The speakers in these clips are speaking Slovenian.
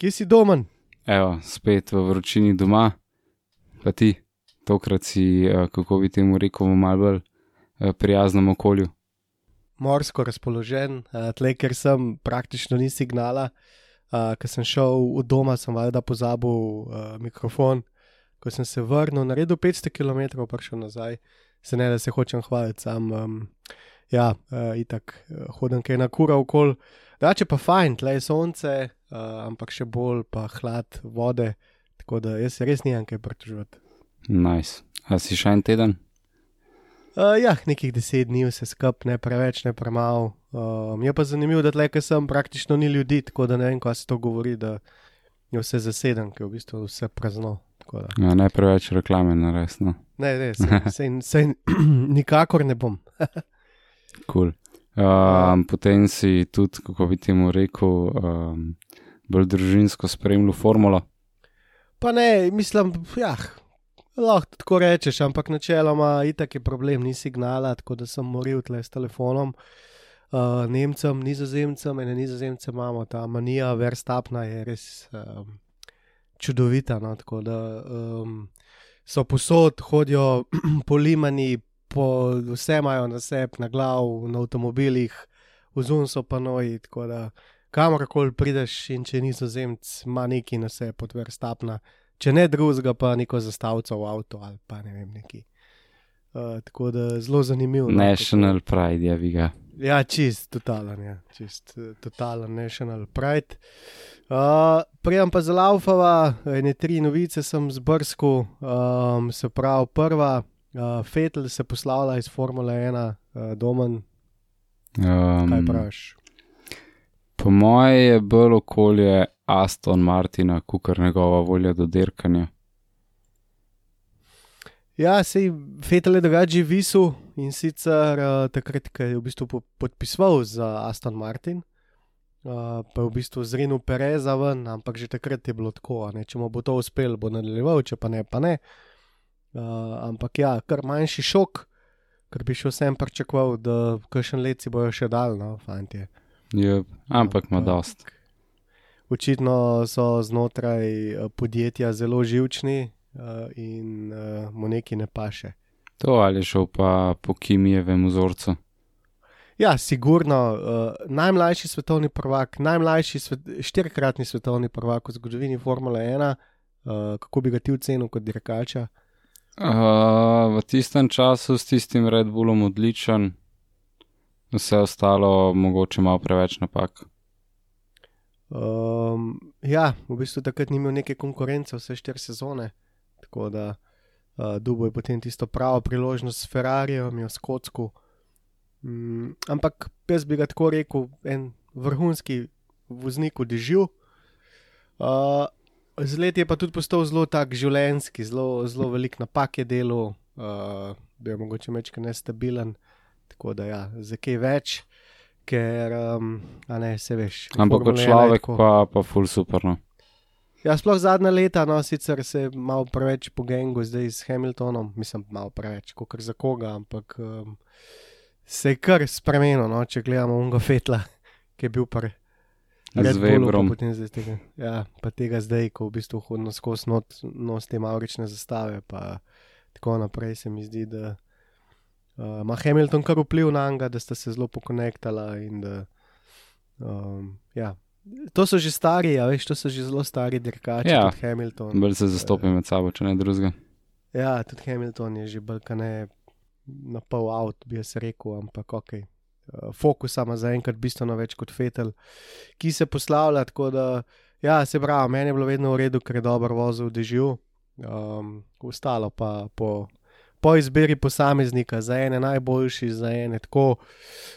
Kje si domen? Evo, spet v vročini doma, pa ti, tokrat si, eh, kako bi temu rekel, v malce bolj eh, prijaznem okolju. Morsko razpoložen, uh, tle, ker sem praktično ni signala. Uh, Ker sem šel v doma, sem valjda pozabil mikrofon. Ko sem se vrnil, naredil 500 km, prišel nazaj, se ne da se hočem hvaliti, sam. Um, ja, uh, itak hodim kaj na kura okol. Dače pa fajn, tle je sonce, uh, ampak še bolj pa hlad vode, tako da jaz res nimam kaj pritoževati. Nice. A si še en teden? Uh, ja, nekih deset dni vse skup, ne preveč, ne premalo. Um, je pa zanimivo, da tle, ker sem praktično ni ljudi, tako da ne vem, kaj se to govori, da je vse zaseden, ker je v bistvu vse prazno. Ja, ne preveč reklame. No. Ne, ne, sej, sej, sej, nikakor ne bom. Cool. Um, potem si tudi, kako bi temu rekel, um, bolj družinsko spremljal formulo. Pa ne, mislim, ja, lahko tako rečeš, ampak načeloma itak je problem, ni signala, tako da sem moril tle s telefonom. Uh, Nemcem, nizozemcem, ene nizozemce imamo, ta manija, verstapna je res um, čudovita. No, tako da um, so posod, hodijo po limani, po, vse imajo na sebi, na glav, na avtomobilih, vzun so pa noji. Tako da kamorkoli prideš in če nizozemc ima neki na sebi pod verstapna, če ne drugega, pa neko zastavico v avtu ali pa ne vem neki. Uh, tako da zelo zanimivo. no, National Pride je viga. Ja, čist, totalen, ja. čist, eh, totalen national pride. Uh, Prijem pa za laufava, ene tri novice sem zbrskal, um, se pravi, prva, uh, Fetel se poslavlja iz Formule 1, uh, domen, kaj Um, praviš? po moje je bolj okolje Aston Martina, kot njegova volja do dirkanja. Ja, sej Fetel je drugače visel in sicer uh, takrat, ko je v bistvu po- podpisoval za Aston Martin. Uh, pa je v bistvu zrinil Pereza ven, ampak že takrat je bilo tako, a ne, če mu bo to uspelo, bo nadaljeval, če pa ne, pa ne. Uh, ampak ja, kar manjši šok, ker bi še vsem pričakoval, da kakšen let si bojo še dal, no, fantje. Yep. Ampak ima Ja. dost. Očitno so znotraj eh, podjetja zelo živčni uh, in uh, mu neki ne paše. To ali šel pa po Kimijevem vzorcu. Ja, sigurno, uh, najmlajši svetovni prvak, najmlajši svet, štirikratni svetovni prvak v zgodovini Formule 1, uh, kako bi ga ti ocenil kot dirkača? Uh, v tistem času s tistim Red Bullom odličen, vse ostalo mogoče malo preveč napak. Um, ja, v bistvu takrat ni imel neke konkurence vse štiri sezone, tako da uh, Dubo je potem tisto pravo priložnost s Ferrarijem, jo skotsko. Um, ampak jaz bi ga tako rekel, en vrhunski voznik v dežju. Uh, z leti je pa tudi postal zelo tak življenski, zelo, zelo velik napak je delo, uh, bil je mogoče mečka nestabilen, tako da ja, za kaj več. Ker, um, a ne, se veš. Ampak kot človek tako- pa, pa ful super. No. Ja, sploh zadnja leta, no, sicer se je malo preveč pogengo zdaj s Hamiltonom, mislim, malo preveč, kot za koga, ampak um, se je kar spremenil, no, če gledamo unga Fetla, ki je bil pri Z Red pa Webrom. tega, ja, pa tega zdaj, ko v bistvu hodno skozi not, nos te maurične zastave, pa tako naprej se mi zdi, da uh, ima Hamilton kar vpliv na njega, da sta se zelo pokonektala in da, um, ja. To so že stari, ja, veš, to so že zelo stari dirkači, Ja. tudi Hamilton. Bolj se zastopi med sabo, če ne drugega. Ja, tudi Hamilton je že balkane na pol avt, bi jaz rekel, ampak ok. Fokusa ima zaenkrat bistveno več kot Fetel, ki se poslavlja. Tako da, ja, se pravi, meni je bilo vedno v redu, ker je dobro vozil v dežju, um, ostalo pa po, po izbiri posameznika, za ene najboljši, za ene tako,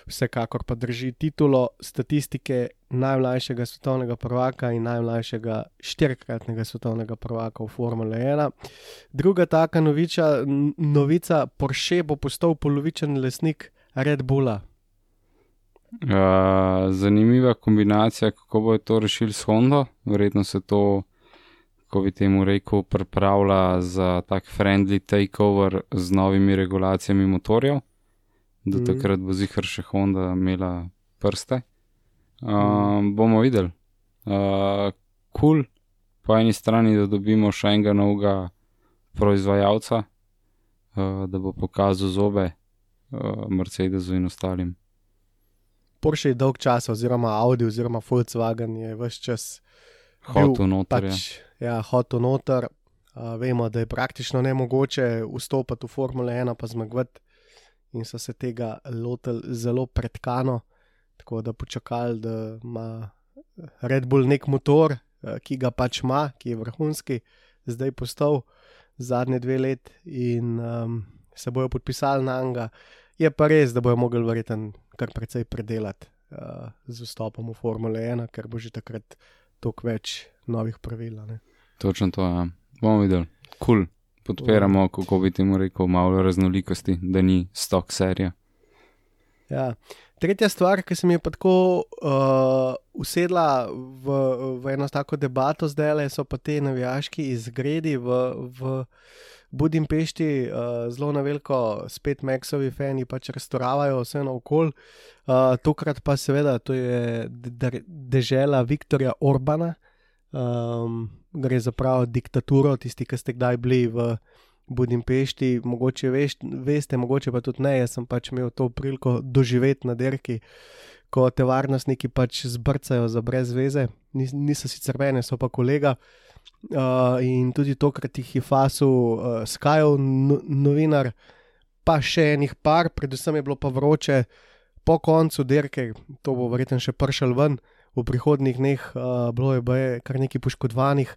vsekakor pa drži titulo statistike najmlajšega svetovnega prvaka in najmlajšega štirikratnega svetovnega prvaka v Formule 1. Druga taka noviča, novica, Porsche bo postal polovičen lesnik Red Bulla. Uh, zanimiva kombinacija, kako bo to rešili s Hondo. Verjetno se to ko bi temu rekel, pripravlja za tak friendly takeover z novimi regulacijami motorjev. Do mm. takrat bo zihar še Honda imela prste. Uh, mm. Bomo videli. Kul, uh, cool. po eni strani, da dobimo še enega novega proizvajalca, uh, da bo pokazal zobe uh, Mercedesu in ostalim. Porsche je dolg čas, oziroma Audi, oziroma Volkswagen je vse čas. Hotel noter. Pač, ja, hotel noter. Uh, vemo, da je praktično ne mogoče vstopiti v Formule 1, pa zmagovati, in so se tega lotili zelo predkano, tako da počakali, da ima Red Bull nek motor, ki ga pač ima, ki je vrhunski, zdaj postal zadnje dve leti in um, se bojo podpisali na njega. Je pa res, da bojo mogli verjetno kar precej predelati uh, z vstopom v Formule 1, ker bo že takrat toliko več novih pravil. Točno to, ja. bomo videli. Kul, cool. podpiramo, kako bi temu rekel, malo raznolikosti, da ni stok serija. Ja. Tretja stvar, ki se mi je pa tako uh, usedla v, v eno tako debato zdaj, so pa te navijaški izgredi v. v Budimpešti uh, zelo na veliko, spet Maxovi fani pač restoravajo vse naokol. Uh, tokrat pa seveda to je dežela Viktorja Orbana, um, gre za pravo diktaturo, tisti, ki ste kdaj bili v Budimpešti, mogoče veš, veste, mogoče pa tudi ne. Jaz sem pač imel to priliko doživeti na derki. Ko te varnostniki pač zbrcajo za brez veze, niso sicer mene, so pa kolega, uh, in tudi tokrat jih je fasil uh, Skyov no, novinar, pa še enih par, predvsem je bilo pa vroče po koncu dirke, to bo verjetno še pršal ven v prihodnih dneh, uh, bilo je kar nekaj poškodovanih.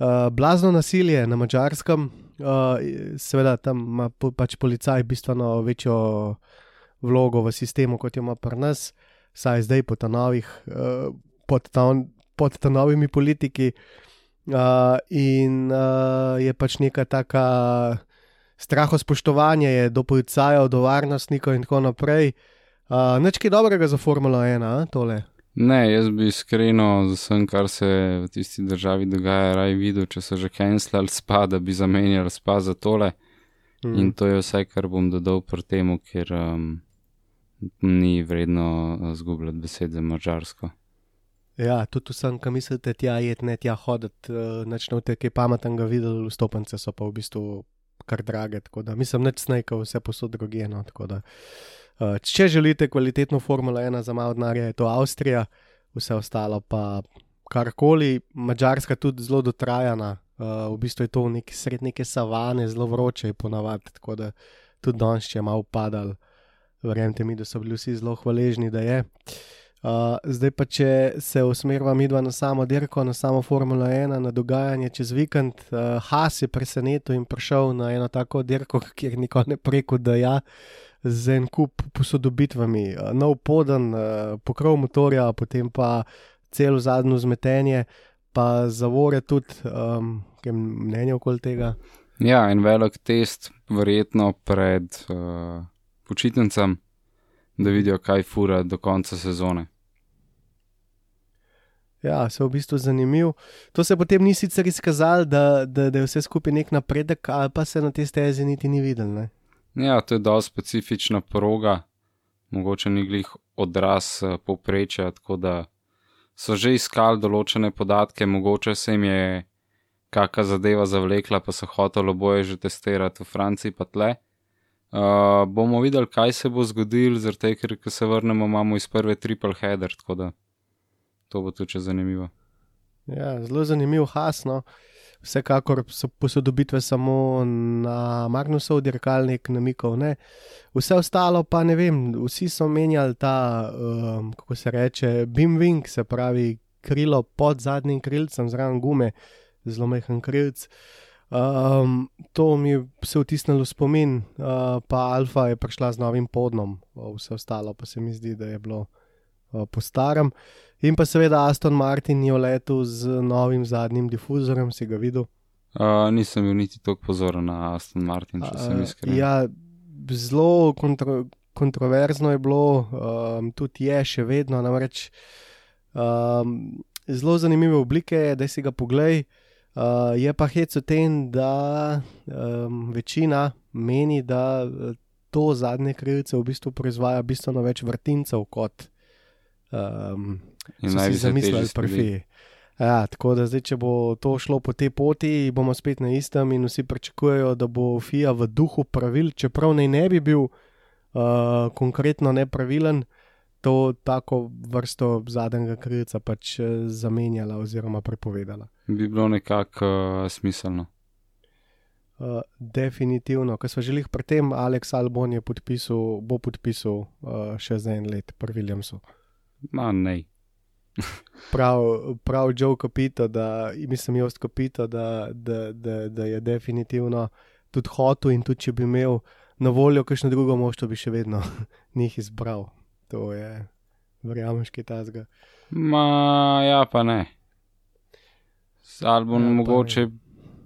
Uh, blazno nasilje na mačarskem, uh, seveda tam ima pač policaj bistveno večjo vlogo v sistemu, kot jo ima pri nas, saj zdaj pod, novih, uh, pod, ta, pod ta novimi politiki. Uh, Uh, in uh, je pač neka taka straho spoštovanje do policajev, do varnostnikov in tako naprej. Uh, Neč kaj dobrega za Formulo 1, a, tole. Ne, jaz bi iskreno z vsem, kar se v tisti državi dogaja, raj videl, če so že cancelali spa, da bi zamenjali spa za tole. Mm. In to je vse, kar bom dodal pri tem, ker um, ni vredno zgubljati besed za mačarsko. Ja, tudi vsem, ki mislite, tja je ne tja hoditi, uh, načne te kaj pametnega videli, vstopnice so pa v bistvu kar drage. Da, mislim, neč snajka, vse posod drugeno. Uh, če želite kvalitetno Formula 1 za malo denarja, je to Avstrija, vse ostalo pa karkoli, Mačarska tudi zelo dotrajana. Uh, v bistvu je to nek sred neke savane, zelo vroče je ponavadi, tako da tudi danes je malo padal. Verjemite mi, da so bili vsi zelo hvaležni, da je. Uh, Uh, zdaj pa, če se usmerjava midva na samo dirko, na samo Formula 1, na dogajanje čez vikend, uh, Has je presenetil in prišel na eno tako dirko, kjer nikoli ne preko, da ja, z en kup posodobitvami, uh, nov poden, uh, pokrov motorja, potem pa celo zadnjo zmetenje, pa zavore tudi, um, kaj mnenje okoli tega. Ja, en velik test, verjetno pred uh, počitnicami da vidijo, kaj fura do konca sezone. Ja, se je v bistvu zanimivo. To se potem ni sicer izkazalo, da, da, da je vse skupaj nek napredek, ali pa se na te stezi niti ni videl. Ne? Ja, to je dosti specifična proga, mogoče ni glih odraz eh, povprečja, tako da so že iskali določene podatke, mogoče se jim je kakšna zadeva zavlekla, pa so hoteli oboje že testirati v Franciji, pa tle. Uh, bomo videli, kaj se bo zgodilo, zdaj, ker ko se vrnemo, imamo iz prve triple header, tako da to bo tudi zanimivo. Ja, zelo zanimiv hasno. Vsekakor so posodobitve samo na Magnusov dirkalnik, na Mikov. Ne. Vse ostalo pa ne vem, vsi so menjali ta, um, kako se reče, beamwing, se pravi krilo pod zadnjim krilcem, zraven gume, zelo mehen krilc. Um, to mi je se vtisnilo v spomin, uh, pa Alfa je prišla z novim podnom, vse ostalo pa se mi zdi, da je bilo uh, po starem. In pa seveda Aston Martin je letel z novim zadnjim difuzorjem, si ga videl. Uh, nisem bil niti tako pozoren na Aston Martin, če sem iskren. Uh, ja, zelo kontro, kontroverzno je bilo, um, tudi je še vedno. Namreč um, zelo zanimive oblike, da si ga pogledaj. Uh, je pa hec v tem, da um, večina meni, da to zadnje krilce v bistvu proizvaja bistveno več vrtincev kot um, si zamislili prvi. Ja, tako da zdaj, če bo to šlo po tej poti, bomo spet na istem in vsi pričakujejo, da bo FIA v duhu pravil, čeprav naj ne bi bil uh, konkretno nepravilen, to tako vrsto zadnjega krilca pač zamenjala oziroma prepovedala. Bi bilo nekako uh, smiselno. Uh, definitivno, ker smo želeli pri tem, Aleks Albon je podpisal, bo podpisal uh, še za en let, pri Williamsu. Ma ne. prav, prav Joe Capito, da mislim, Jost Capito, da, da, da, da je definitivno tudi hotel in tudi če bi imel na voljo kakšno drugo moštvo, bi še vedno njih izbral. To je, verjamem, kaj tazga. Ma, ja, pa ne. S albumom ja, mogoče ne.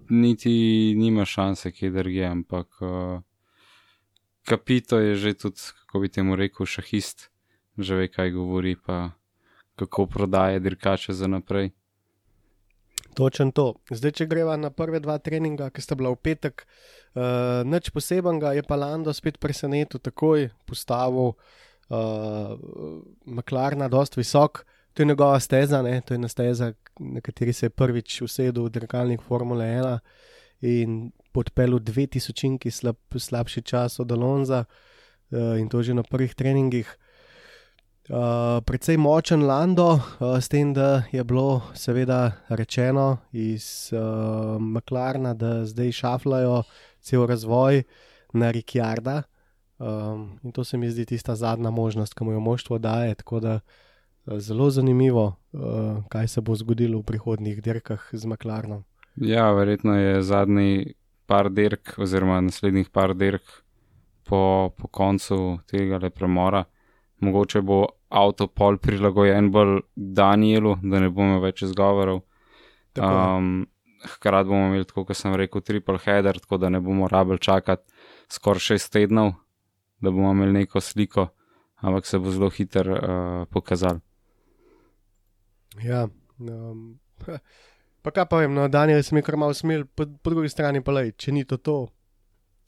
niti nima šanse, kje drugje, ampak uh, Capito je že tudi, kako bi temu rekel, šahist, že ve, kaj govori, pa kako prodaje dirkače za naprej. Točen to. Zdaj, če greva na prve dva treninga, ki sta bila v petek, uh, nič posebenega, je pa Lando spet presenetil, takoj postavil uh, Maklarna, dost visok. To je njegova steza, ne? to je na steza, na kateri se je prvič usedel v dirkalnik Formule 1 in podpel 2000 slab, slabši čas od Alonza uh, in to že na prvih treningih. Uh, predvsej močen Lando, uh, s tem, da je bilo seveda rečeno iz uh, Maklarna, da zdaj šaflajo cel razvoj na Rikjarda. Um, in to se mi zdi tista zadnja možnost, ki mu jo moštvo daje. Tako da uh, zelo zanimivo, uh, kaj se bo zgodilo v prihodnjih dirkah z Maklarnom. Ja, verjetno je zadnji par dirk, oziroma naslednjih par dirk po, po koncu tega le premora mogoče bo avto pol prilagojen bolj Danielu, da ne bomo več izgovorov. Um, hkrati bomo imeli, kot sem rekel, triple header, tako da ne bomo rabili čakati skoraj šest tednov, da bomo imeli neko sliko, ampak se bo zelo hiter uh, pokazal. Ja, um, pa kaj pa vem, no, Daniel se mi kar malo smil, po, po drugi strani pa le, če ni to to,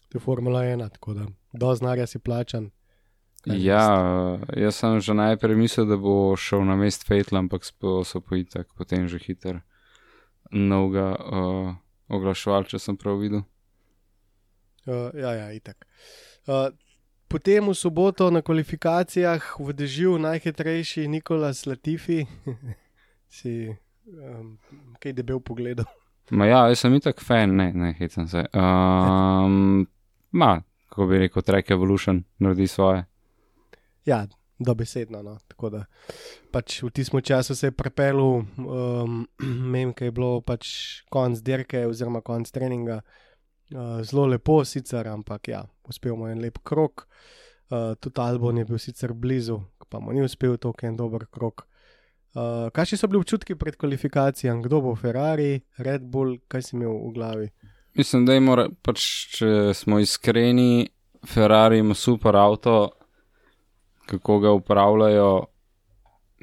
to je Formula 1, tako da do znarja si plačan. Ja, jaz sem že najprej mislil, da bo šel na mest Fatal, ampak so pojitek, potem že hiter novega uh, oglaševal, če sem prav videl. Uh, ja, ja, itak. Uh, potem v soboto na kvalifikacijah v dežju najhitrejši Nikolaus Latifi, si um, kaj debel pogled. Ma ja, jaz sem itak fan, ne, ne, hecam se. Um, ma, kako bi rekel, Track Evolution naredi svoje. Ja, dobesedno. No. Tako da pač v tistem času se je prepel, um, mem, kaj je bilo pač konc dirke oziroma konc treninga. Uh, zelo lepo, sicer, ampak ja, uspel mu je en lep krok. Uh, tudi Albon je bil sicer blizu, pa mu ni uspel tako en dober krok. Uh, kaj so bili občutki pred kvalifikacijami, kdo bo Ferrari, Red Bull, kaj si imel v glavi? Mislim, da je mora, pač, če smo iskreni, Ferrari ima super avto, kako ga upravljajo,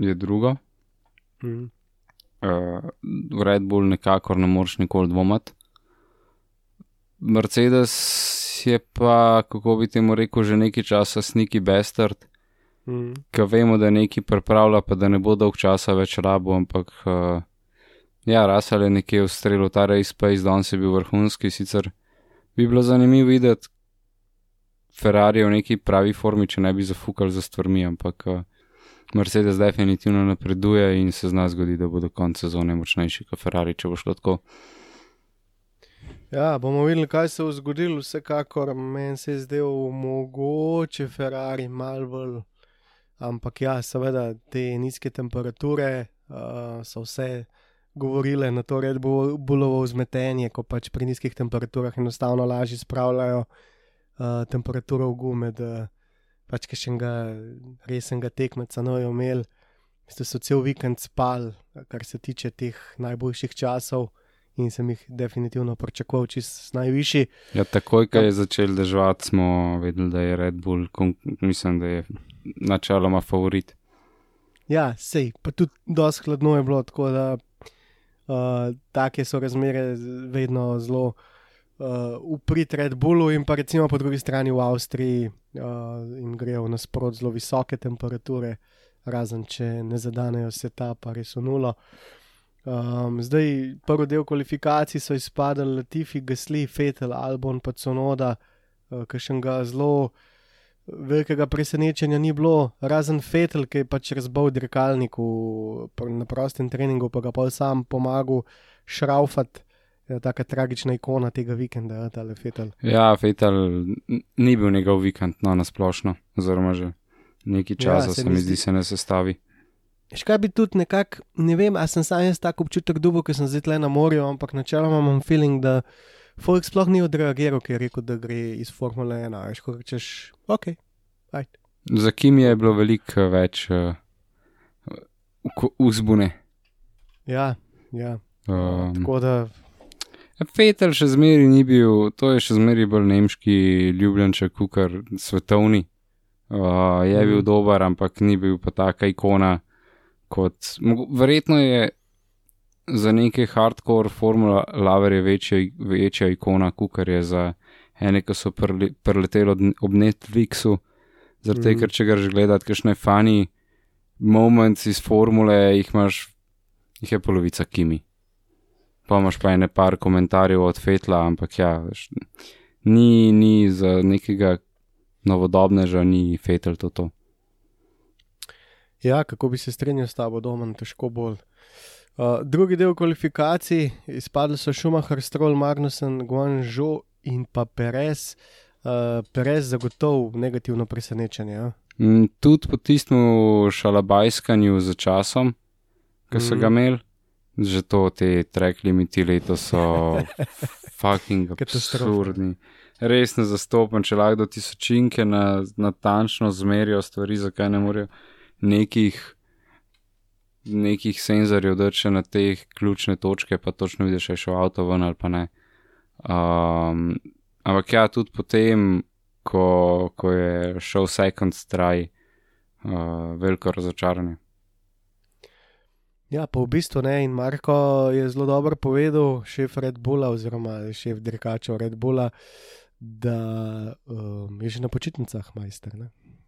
je drugo. Mm. Uh, Red Bull nekako ne moreš nikoli dvomiti. Mercedes je pa, kako bi temu rekel, že nekaj časa sniki bastard, ki vemo, da nekaj pripravlja, pa da ne bo dolg časa več rabo, ampak uh, ja, Rasal je nekje ustrelil ta race, pa izdon se je bil vrhunski, sicer bi bilo zanimivo videti, Ferrari v neki pravi formi, če ne bi zafukali za stvarmi, ampak uh, Mercedes definitivno napreduje in se zna zgodi, da bo do konca sezone močnejši kot Ferrari, če bo šlo tako. Ja, bomo videli, kaj se bo zgodilo. Vsekakor meni se je zdel mogoče Ferrari malo bolj. Ampak ja, seveda te nizke temperature uh, so vse govorile na to Red Bull- Bullovo vzmetenje, ko pač pri nizkih temperaturah enostavno lažje spravljajo uh, temperaturo v gume, da pač kakšnega resnega tekmeca ne bojo imeli. Ste so cel vikend spali, kar se tiče teh najboljših časov. In sem jih definitivno pričakoval, čist najvišji. Ja, takoj, ko je začel deževati, smo vedeli, da je Red Bull, mislim, da je načeloma favorit. Ja, sej, pa tudi dosti hladno je bilo, tako da uh, take so razmere vedno zelo uh, uprit Red Bullu in pa recimo po drugi strani v Avstriji uh, jim grejo nasprot zelo visoke temperature, razen če ne zadanejo se ta, pa res v nulo. Um, zdaj, prvi del kvalifikacij so izpadali Latifi, Gasli, Fetel, Albon, pa Conoda, uh, ki še ga zelo velikega presenečenja ni bilo, razen Fetel, ki je pač razbil dirkalnik v, na prostem treningu, pa ga pa sam pomagal šraufati. Je taka tragična ikona tega vikenda, ja, tale Fetel. Ja, Fetal n- ni bil njegov vikend, no, nasplošno, oziroma že nekaj Ja, časa se se mi zdi- se ne sestavi. Škaj bi tudi nekako, ne vem, a sem sam jaz tako občutek dobil, ker sem zdaj tle na morju, ampak načeloma imam feeling, da Folk sploh ni odreagiral, ker je rekel, da gre iz Formule 1. Veš, ko rečeš, ok, ajde. Za kim je bilo veliko več uh, uzbune. Ja, ja. Um, Tako da, Fetel še zmeri ni bil, to je še zmeri bolj nemški ljubljenček, kukar svetovni. Uh, je bil Mhm. dober, ampak ni bil pa taka ikona kot. Verjetno je za neke hardcore formula laverje večja, večja ikona, kukar je za ene, ki so preleteli od- ob Netflixu. Tega, Mhm. ker če ga že gledati, kakšne fani moments iz formule, jih imaš, jih je polovica kimi. Pa imaš pa ene par komentarjev od Fetla, ampak ja, veš, ni, ni za nekega novodobneža, ni Fetel to. to. ja, kako bi se strinjal s tabo, doma, težko bolj. Uh, drugi del kvalifikacij, izpadli so Schumacher, Stroll, Magnussen, Guangzhou in pa Perez. Uh, Perez zagotovo negativno presenečenje. Ja? Mm, Tudi po tistem šalabajskanju za časom, ki so Mhm. ga imeli, že to te track limiti leto so fucking absurdni. Res ne zastopam, če lahko do tisočinke na, natančno zmerijo stvari, zakaj ne morejo nekih, nekih senzorjev drče na te ključne točke, pa točno vidiš, če je šel avto ven ali pa ne. Um, ampak ja, tudi potem, ko, ko je šel Second Strike, uh, veliko razočaranje. Ja, pa v bistvu ne. In Marko je zelo dobro povedal, šef Red Bulla, oziroma šef dirkačev Red Bulla, da um, je že na počitnicah, majster.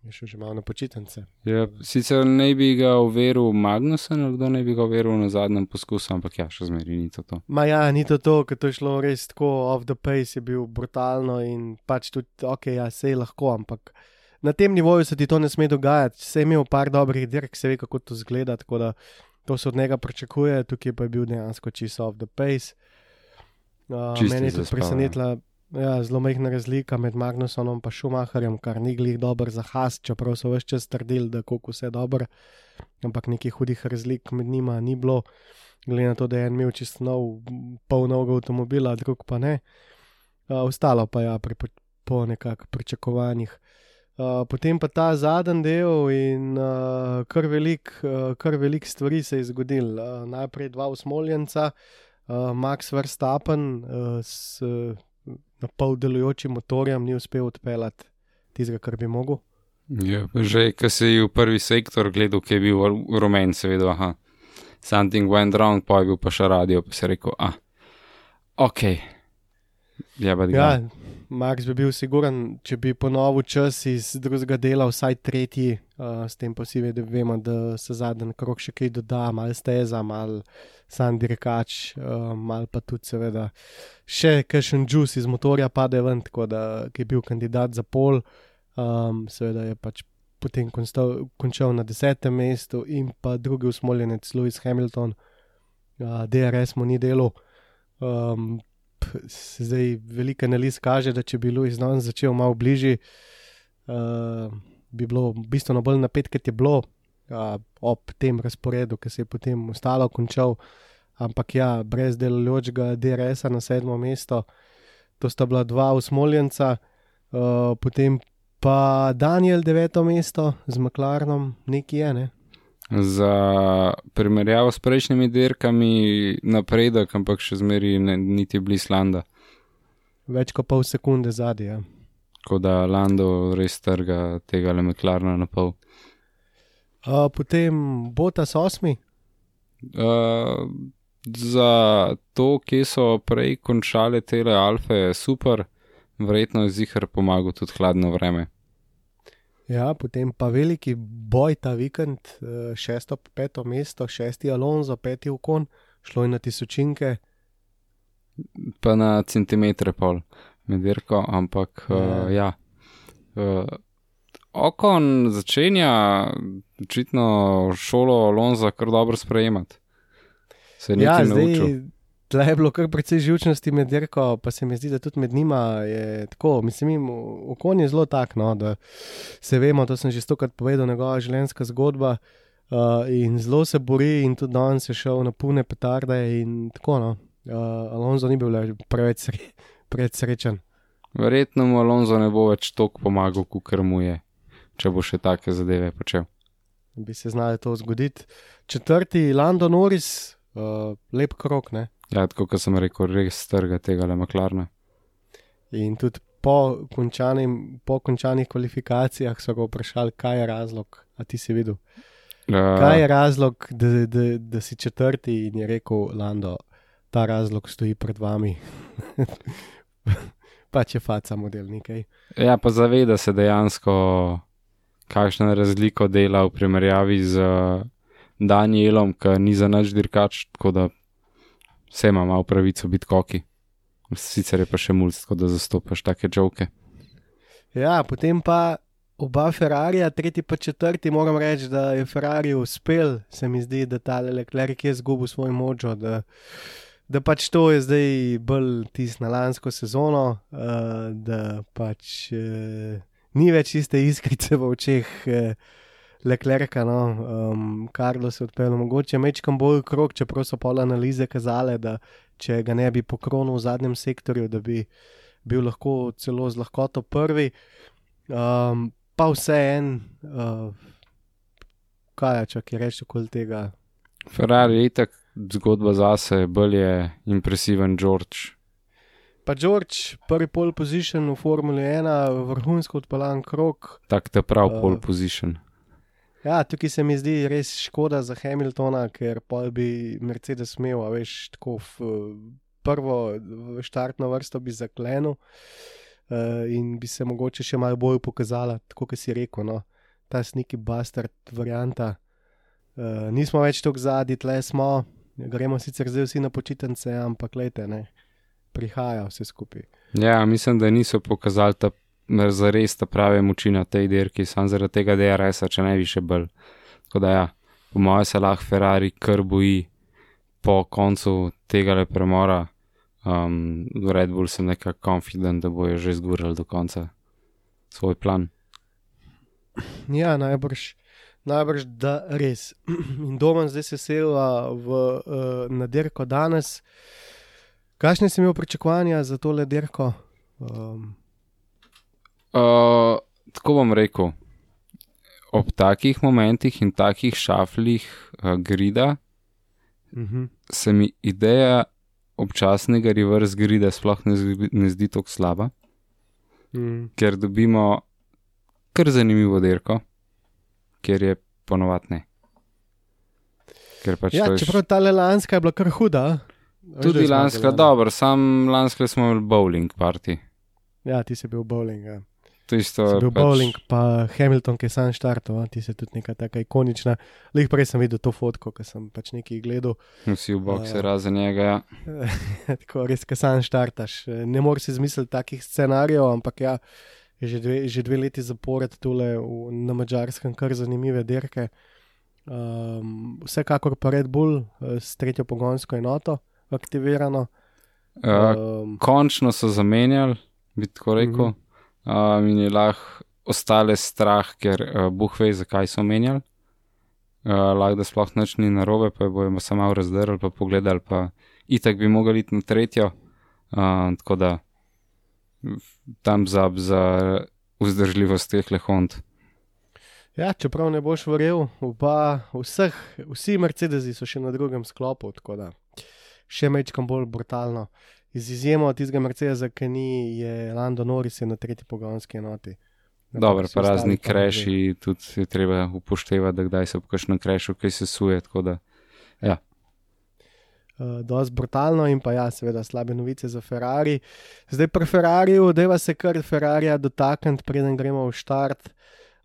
Je šel že malo na počitnice. Ja, sicer ne bi ga overil Magnusen, ali kdo ne bi ga overil na zadnjem poskusu, ampak ja, še zmeraj ni to. to. Ma ja, ni to to, ker to je šlo res tako off the pace, je bil brutalno in pač tudi, ok, ja, se je lahko, ampak na tem nivoju se ti to ne sme dogajati. Se je imel par dobrih dirk, se ve, kako to zgleda, tako da to se od njega pričakuje, tukaj pa je bil dejansko čisto off the pace. Uh, Čisti mene je tudi zaspal, ja. presenetila ja, zelo majhna razlika med Magnusonom in Schumacherjem, kar ni glih dober za has, čeprav so vse čas trdili, da kako vse dobro, ampak nekih hudih razlik med njima ni bilo glede na to, da je en imel čist nov, polnovega avtomobila, drug pa ne. Uh, ostalo pa ja, pri, po nekakšnih pričakovanjih. Uh, potem pa ta zadnji del in uh, kar velik, uh, kar velik stvari se je zgodil. Uh, najprej dva usmoljenca, uh, Max Verstappen uh, s uh, na pol delujočim motorjem ni uspel odpeljati tistega, kar bi mogel. Ja, že ko si v prvi sektor gledal, ki je bil rumen, seveda, aha, something went wrong, pa je bil pa še radio, pa si rekel, ah, ok. Ja, pa Ja, Max bi bil siguren, če bi ponovil čas iz drugega dela, vsaj tretji, uh, s tem pa si vedel, vemo, da se zadnji krok še kaj doda, malo steza, malo sam dirkač, uh, malo pa tudi seveda še kakšen juice iz motorja pade ven, tako da je bil kandidat za pol, um, seveda je pač potem konstal, končal na desetem mestu in pa drugi usmoljenec Lewis Hamilton, uh, DRS mu ni delo. Um, zdaj velika analiz kaže, da če bi Louis Don začel malo bližje, uh, bi bilo bistveno bolj napet, kot je bilo uh, ob tem razporedu, ki se je potem ostalo končal. ampak ja, brez delujočega DRS-a na sedmo mesto. To sta bila dva usmoljenca, uh, potem pa Daniel deveto mesto z McLarenom, nekje je. Ne? Za primerjavo s prejšnjimi dirkami napredek, ampak še zmeri ne, niti blizu Landa. Več kot pol sekunde zadnje. Ja. Tako da Lando res trga tega le McLarena na pol. Uh, potem Botas osmi, Uh, za to, kje so prej končale tele alfe, je super, verjetno je zihar pomagal tudi hladno vreme. ja, potem pa veliki boj ta vikend, uh, šesto, peto mesto, šesti Alonso, peti Ukon, šlo je na tisočinke. Pa na centimetre pol med dirko, ampak Ja. uh, ja. Uh, Okon začenja očitno šolo Alonza kar dobro sprejemati. Se je Ja, zdaj naučil. tle je bilo kar precej živčnosti med dirko, pa se mi zdi, da tudi med njima je tako. Mislim, okon je zelo tak, no, da se vemo, to sem že stokrat povedal, njegova življenjska zgodba. Uh, in zelo se bori, in tudi danes je šel na pune petarde. In tako, no. uh, Alonso ni bil preveč sre, preveč srečen. Verjetno mu Alonso ne bo več toliko pomagal, kot mu je, če bo še take zadeve počel. Bi se znali to zgoditi. Četrti, Lando Norris, uh, lep krok, ne. Ja, tako kot sem rekel, res trga tega le maklarna. In tudi po, končanim, po končanih kvalifikacijah so ga vprašali, kaj je razlog. A ti si videl? Uh, Kaj je razlog, da, da, da si četrti in je rekel Lando, ta razlog stoji pred vami. pač je faca model nekaj. Ja, pa zaveda se dejansko, kakšna razlika dela v primerjavi z uh, Danielom, ki ni za nič dirkač, tako da vse ima malo pravico biti koki. Sicer je pa še mulj, tako da zastopaš take žoke. Ja, potem pa oba Ferrarija, tretji pa četrti, moram reči, da je Ferrari uspel, se mi zdi, da ta Leclerc je zgubil svoj močo. Da, da pač to je zdaj bolj tisto na lansko sezono, uh, da pač uh, ni več iste iskrice v očeh. Uh, Leclerca, no, um, Karlo se odpeljal, mogoče mečkam bolj krok, čeprav so pol analize kazale, da če ga ne bi pokronil v zadnjem sektorju, da bi bil lahko celo z lahkoto prvi. Um, pa vse en, uh, kaj je, če ki reče okoli tega. Ferrari je itak zgodba zase, bolj je impresiven George. Pa George, prvi pol position v Formuli 1, vrhunsko odpeljan krok. Tak te prav Uh. pole position. Ja, tukaj se mi zdi res škoda za Hamiltona, ker pa bi Mercedes imel, a veš, tako v prvo štartno vrsto bi zaklenil uh, in bi se mogoče še malo bolj pokazala, tako kot si rekel, no, ta sniki bastard varianta. Uh, nismo več tako zadnji, tle smo, gremo sicer zdaj vsi na počitnice, ampak lete, ne, prihaja vse skupaj. Ja, mislim, da niso pokazali ta za res ta prave moči na tej dirki, samo zaradi tega DRS-a, če ne bi še bolj. Tako da ja, po mojem se lahko Ferrari kar boji po koncu tega le premora. Um, v Red Bull sem nekako confident, da bojo že zgurali do konca svoj plan. Ja, najbrž, najbrž da res. In doma zdaj se sela v, uh, na dirko danes. Kakšne si imel pričakovanja za tole dirko? Um, Uh, tako bom rekel, ob takih momentih in takih šaflih uh, grida uh -huh. se mi ideja občasnega reverse grida sploh ne, zdi- ne zdi tako slaba. mm. ker dobimo kar zanimivo dirko, ker je ponovadi ne. Pač Ja, je čeprav ta lanska je bila kar huda. tudi lanska, dobro, sam lanska smo imeli bowling party. Ja, ti si bil bowling. Ja. To isto Si bil pač, bowling, pa Hamilton, ki je sam štartov, a? ti si tudi neka taka ikonična. Lih prej sem videl to fotko, ki sem pač nekaj gledal. Vsi v bokse Ja. razen njega. Ja. Tako res, ki sam štartaš. Ne moreš si izmisliti takih scenarijev, ampak ja, že dve, že dve leti zapored tole v, na mačarskem kar zanimive dirke. Um, vsekakor pa Red Bull eh, s tretjo pogonsko enoto aktivirano. Uh, Um, končno so zamenjali, bi tako rekel, Mhm. um, in je lahko ostale strah, ker uh, Bog ve, zakaj so menjali. uh, lahko da sploh noč ni narobe, pa jo bojo samo razdrli, pa pogledali, pa itak bi mogli iti na tretjo. Uh, tako da tam za, za vzdržljivost teh lehond. Ja, čeprav ne boš verjel, pa vseh, vsi Mercedesi so še na drugem sklopu, tako da še mečkam bolj brutalno. Z izjemo tistega Mercedesa, ki ni, je Lando Norris je na tretji pogonski enoti. Dobro, pa razni kreši, tudi je treba upoštevati, da kdaj se pokaže na krešu, kaj se suje. Da. Uh, Dost brutalno in pa ja, seveda slabe novice za Ferrari. Zdaj pri Ferrariju, da se kar Ferrari dotakniti, preden gremo v štart.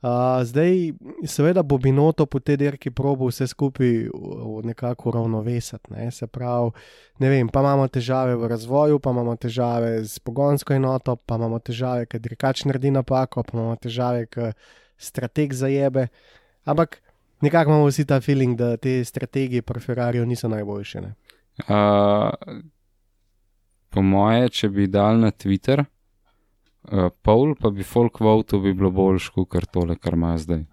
Uh, zdaj, seveda, bo Binoto po tej dirki probo vse skupaj nekako ravnovesati. Ne? Se pravi, ne vem, pa imamo težave v razvoju, pa imamo težave z pogonsko enoto, pa imamo težave, ker dirkač naredi napako, pa imamo težave, ker strateg zajebe. Ampak nekako imamo vsi ta feeling, da te strategije pri Ferrariu niso najboljše. Uh, po moje, če bi dal na Twitter uh, pol, pa bi folk vote bi bilo boljš, kot tole, kar ima zdaj.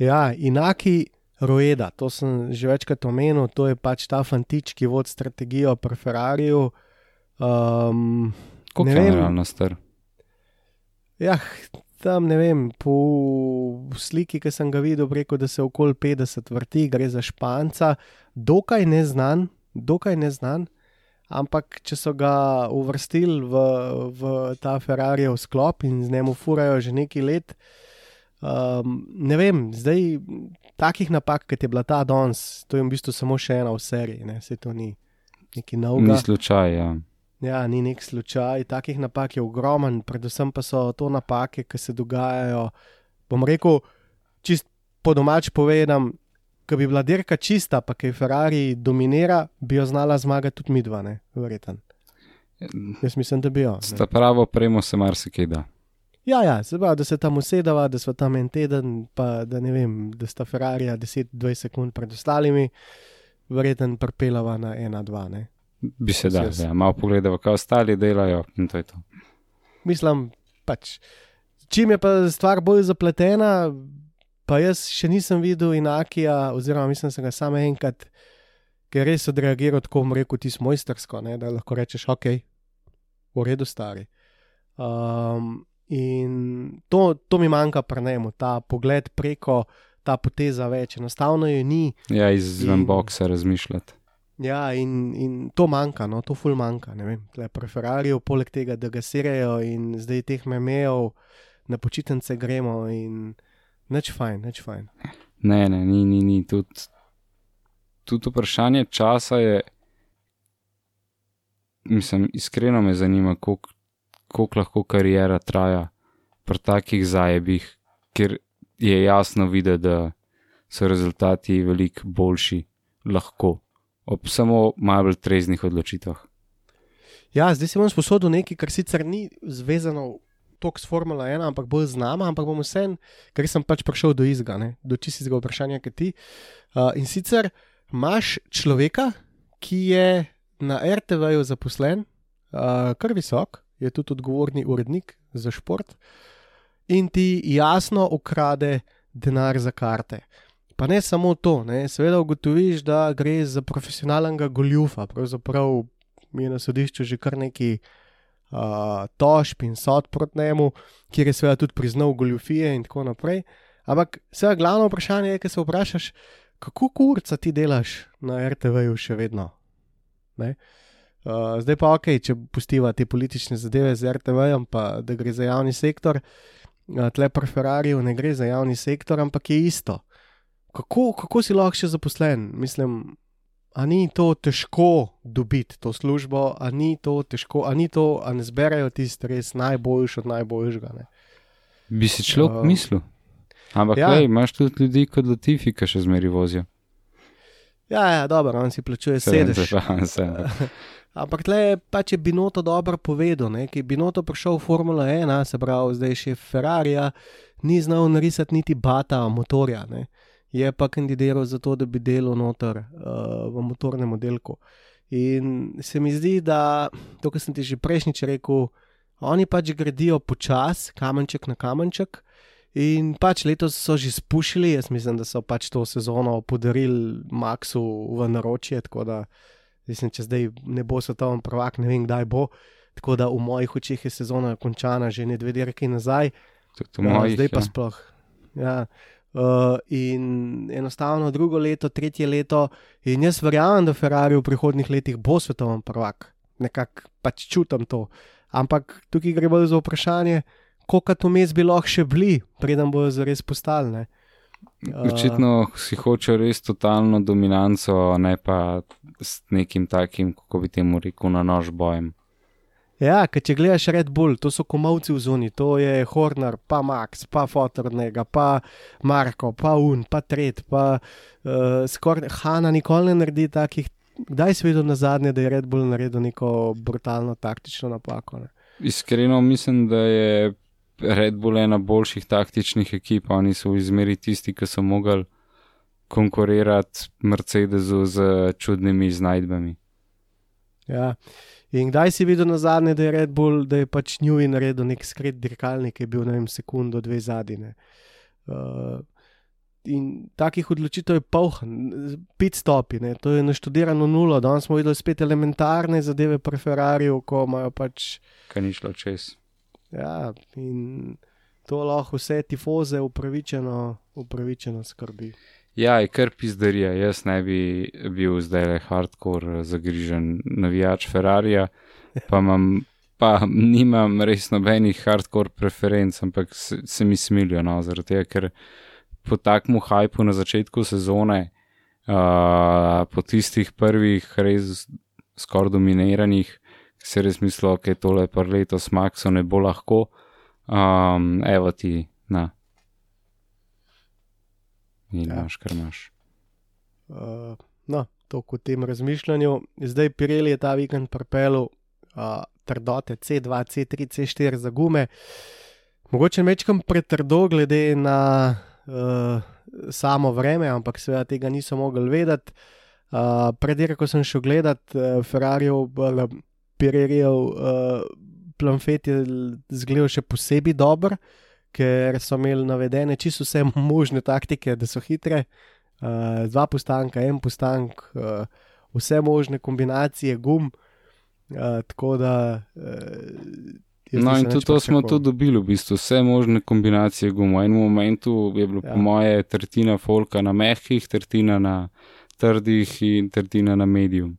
Ja, enaki rojeda, to sem že večkrat omenil, to je pač ta fantič, ki vodi strategijo pri Ferrariju. Um, Kako je realno star? Ja, tam ne vem, po sliki, ki sem ga videl, rekel, da se okoli 50 vrti, gre za španca, dokaj neznan, dokaj neznan. Ampak, če so ga uvrstili v, v ta Ferrarijev sklop in z njim furajo že nekaj let, um, ne vem, zdaj takih napak, kot je bila ta danes, to je v bistvu samo še ena v seriji, ne? se to ni neki nov. Ni slučaj, ja. Ja, ni nek slučaj, takih napak je ogromen, predvsem pa so to napake, ki se dogajajo. Bom rekel, čist po domač povedam, ko bi bila dirka čista, pa ki Ferrari dominira, bi jo znala zmagati tudi midva, ne, verjeten. Jaz mislim, da bi jo. Sta pravo premo se marsikaj da. Ja, ja, se pravi, da se tam usedava, da smo tam en teden, pa da ne vem, da sta Ferrari 10-20 sekund pred ostalimi, verjeten prepelava na 1-2, ne. Bi se da, ja, malo pogledava, kaj ostali delajo in to je to. Mislim, pač, čim je pa stvar bolj zapletena, pa jaz še nisem videl enakija, oziroma mislim, da sem ga samo enkrat, ker res odreagiral tako, rekel ti smo mojstersko, da lahko rečeš, ok, v redu, stari. Um, in to, to mi manjka pri njemu, ta pogled preko, ta poteza več, enostavno je ni. Ja, izven in, boksa razmišljati. Ja, in, in to manjka, no, to ful manjka, ne vem, preferarijo, poleg tega, da ga serejo in zdaj teh memejev na počitnice gremo in. Neč fajn, neč fajn. Ne, ne, ni, ni, ni. Tudi tud vprašanje časa je. Mislim, iskreno me zanima, koliko lahko karijera traja pri takih zajebih, ker je jasno videti, da so rezultati veliko boljši, lahko, ob samo malo bolj treznih odločitvah. Ja, zdaj se bom sposodil nekaj, kar sicer ni zvezano tok s Formula 1, ampak bolj z nama, ampak bom vsem, ker sem pač prišel do izga, ne? do čistega vprašanja, kot ti. Uh, in sicer imaš človeka, ki je na RTV-ju zaposlen, uh, kar visok, je tudi odgovorni urednik za šport, in ti jasno ukrade denar za karte. Pa ne samo to, ne? seveda ugotoviš, da gre za profesionalnega goljufa, pravzaprav mi je na sodišču že kar nekaj uh, tožb in sod proti njemu, kjer je seveda tudi priznal goljufije in tako naprej. Ampak vse glavno vprašanje je, ki se vprašaš, kako kurca ti delaš na RTV-ju še vedno. Uh, zdaj pa ok, če pustiva te politične zadeve z RTV-jem, pa da gre za javni sektor, uh, tle pri Ferrariu ne gre za javni sektor, ampak je isto. Kako, kako si lahko še zaposlen? Mislim, A ni to težko dobiti to službo, a ni to težko, a ni to, a ne zberajo tisti res najboljši od najboljšega. Ne? Bi si človek uh, mislil. Ampak, ja. lej, imaš tudi ljudi kot Latifi, ki še zmeri vozijo. Ja, ja, dobro, on si plačuje sedež. Ampak tle pač je Binoto dobro povedal, ki je Binoto prišel v Formula 1, se pravi, zdaj še Ferrari, ni znal narisati niti bata motorja. Ne je pa kandidiral za to, da bi delal noter uh, v motornem oddelku. In se mi zdi, da to, kar sem ti že prejšnjič rekel, oni pač gradijo počasi, kamenček na kamenček, In pač letos so že spušili, jaz mislim, da so pač to sezono podarili Maxu v naročje, tako da mislim, če zdaj ne bo svetovni prvak, ne vem, kdaj bo. Tako da v mojih očeh je sezona končana že ne dve dirki nazaj, Tudi v mojih, zdaj pa ja. sploh. Ja. Uh, in enostavno drugo leto, tretje leto, in jaz verjamem, da Ferrari v prihodnih letih bo svetovni prvak, nekako pač čutim to. Ampak tukaj gre bolj za vprašanje, koliko to mes bi lahko še bili, preden bojo zares postali. ne. Uh, Očitno si hoče res totalno dominanco, ne pa s nekim takim, kako bi temu rekel, na nož bojem. Ja, ker če gledaš Red Bull, to so komovci v zuni, to je Horner, pa Max, pa Fotornega, pa Marko, pa Un, pa Tret, pa uh, skoraj Hanna nikoli ne naredi takih. Kdaj si videl na zadnje, da je Red Bull naredil neko brutalno taktično napako? Ne? Iskreno mislim, da je Red Bull ena boljših taktičnih ekip, oni so v izmeri tisti, ki so mogli konkurirati Mercedesu z čudnimi iznajdbami. Ja. In kdaj si videl na zadnje, da je Red Bull, da je pač Njuji naredil nek skrit dirkalnik, ki je bil na vem sekundo, dve zadnje. Uh, in takih odločitev je poln, pit stopi, ne. to je naštudirano nulo. Danes smo videli spet elementarne zadeve pri Ferrariju, ko imajo pač. Kaj ni šlo čez. Ja, in to lahko vse tifoze upravičeno, upravičeno skrbi. Ja, je kar pizdarija. Jaz ne bi bil zdaj le hardcore zagrižen navijač Ferrarija, pa, imam, pa nimam res nobenih hardcore preferenc, ampak se, se mi smilijo, no, zaradi tega, ker po takmu hajpu na začetku sezone, uh, po tistih prvih res skoraj dominiranih, se res mislil, da je tole par letos Maxo ne bo lahko. Um, evo ti, na. In Ja. imaš, kar imaš. Uh, no, to kot tem razmišljanju. Zdaj Pirelli je ta vikend pripeljal uh, trdote C2, C3, C4 za gume. Mogoče mečkam pretrdo, glede na uh, samo vreme, ampak seveda tega niso mogli vedeti. Uh, Predira, ko sem šel gledat uh, Ferrarijev, uh, Pirellijev uh, planfet je zgledal še posebej dober, ker so imeli navedene čisto vse možne taktike, da so hitre. Uh, dva postanka, en postank, uh, vse možne kombinacije gum. Uh, tako da. Uh, No, in tudi to smo tudi dobili, v bistvu vse možne kombinacije gum. V enem momentu je bilo, Ja. po moje, tretjina folka na mehkih, tretjina na trdih in tretjina na medium.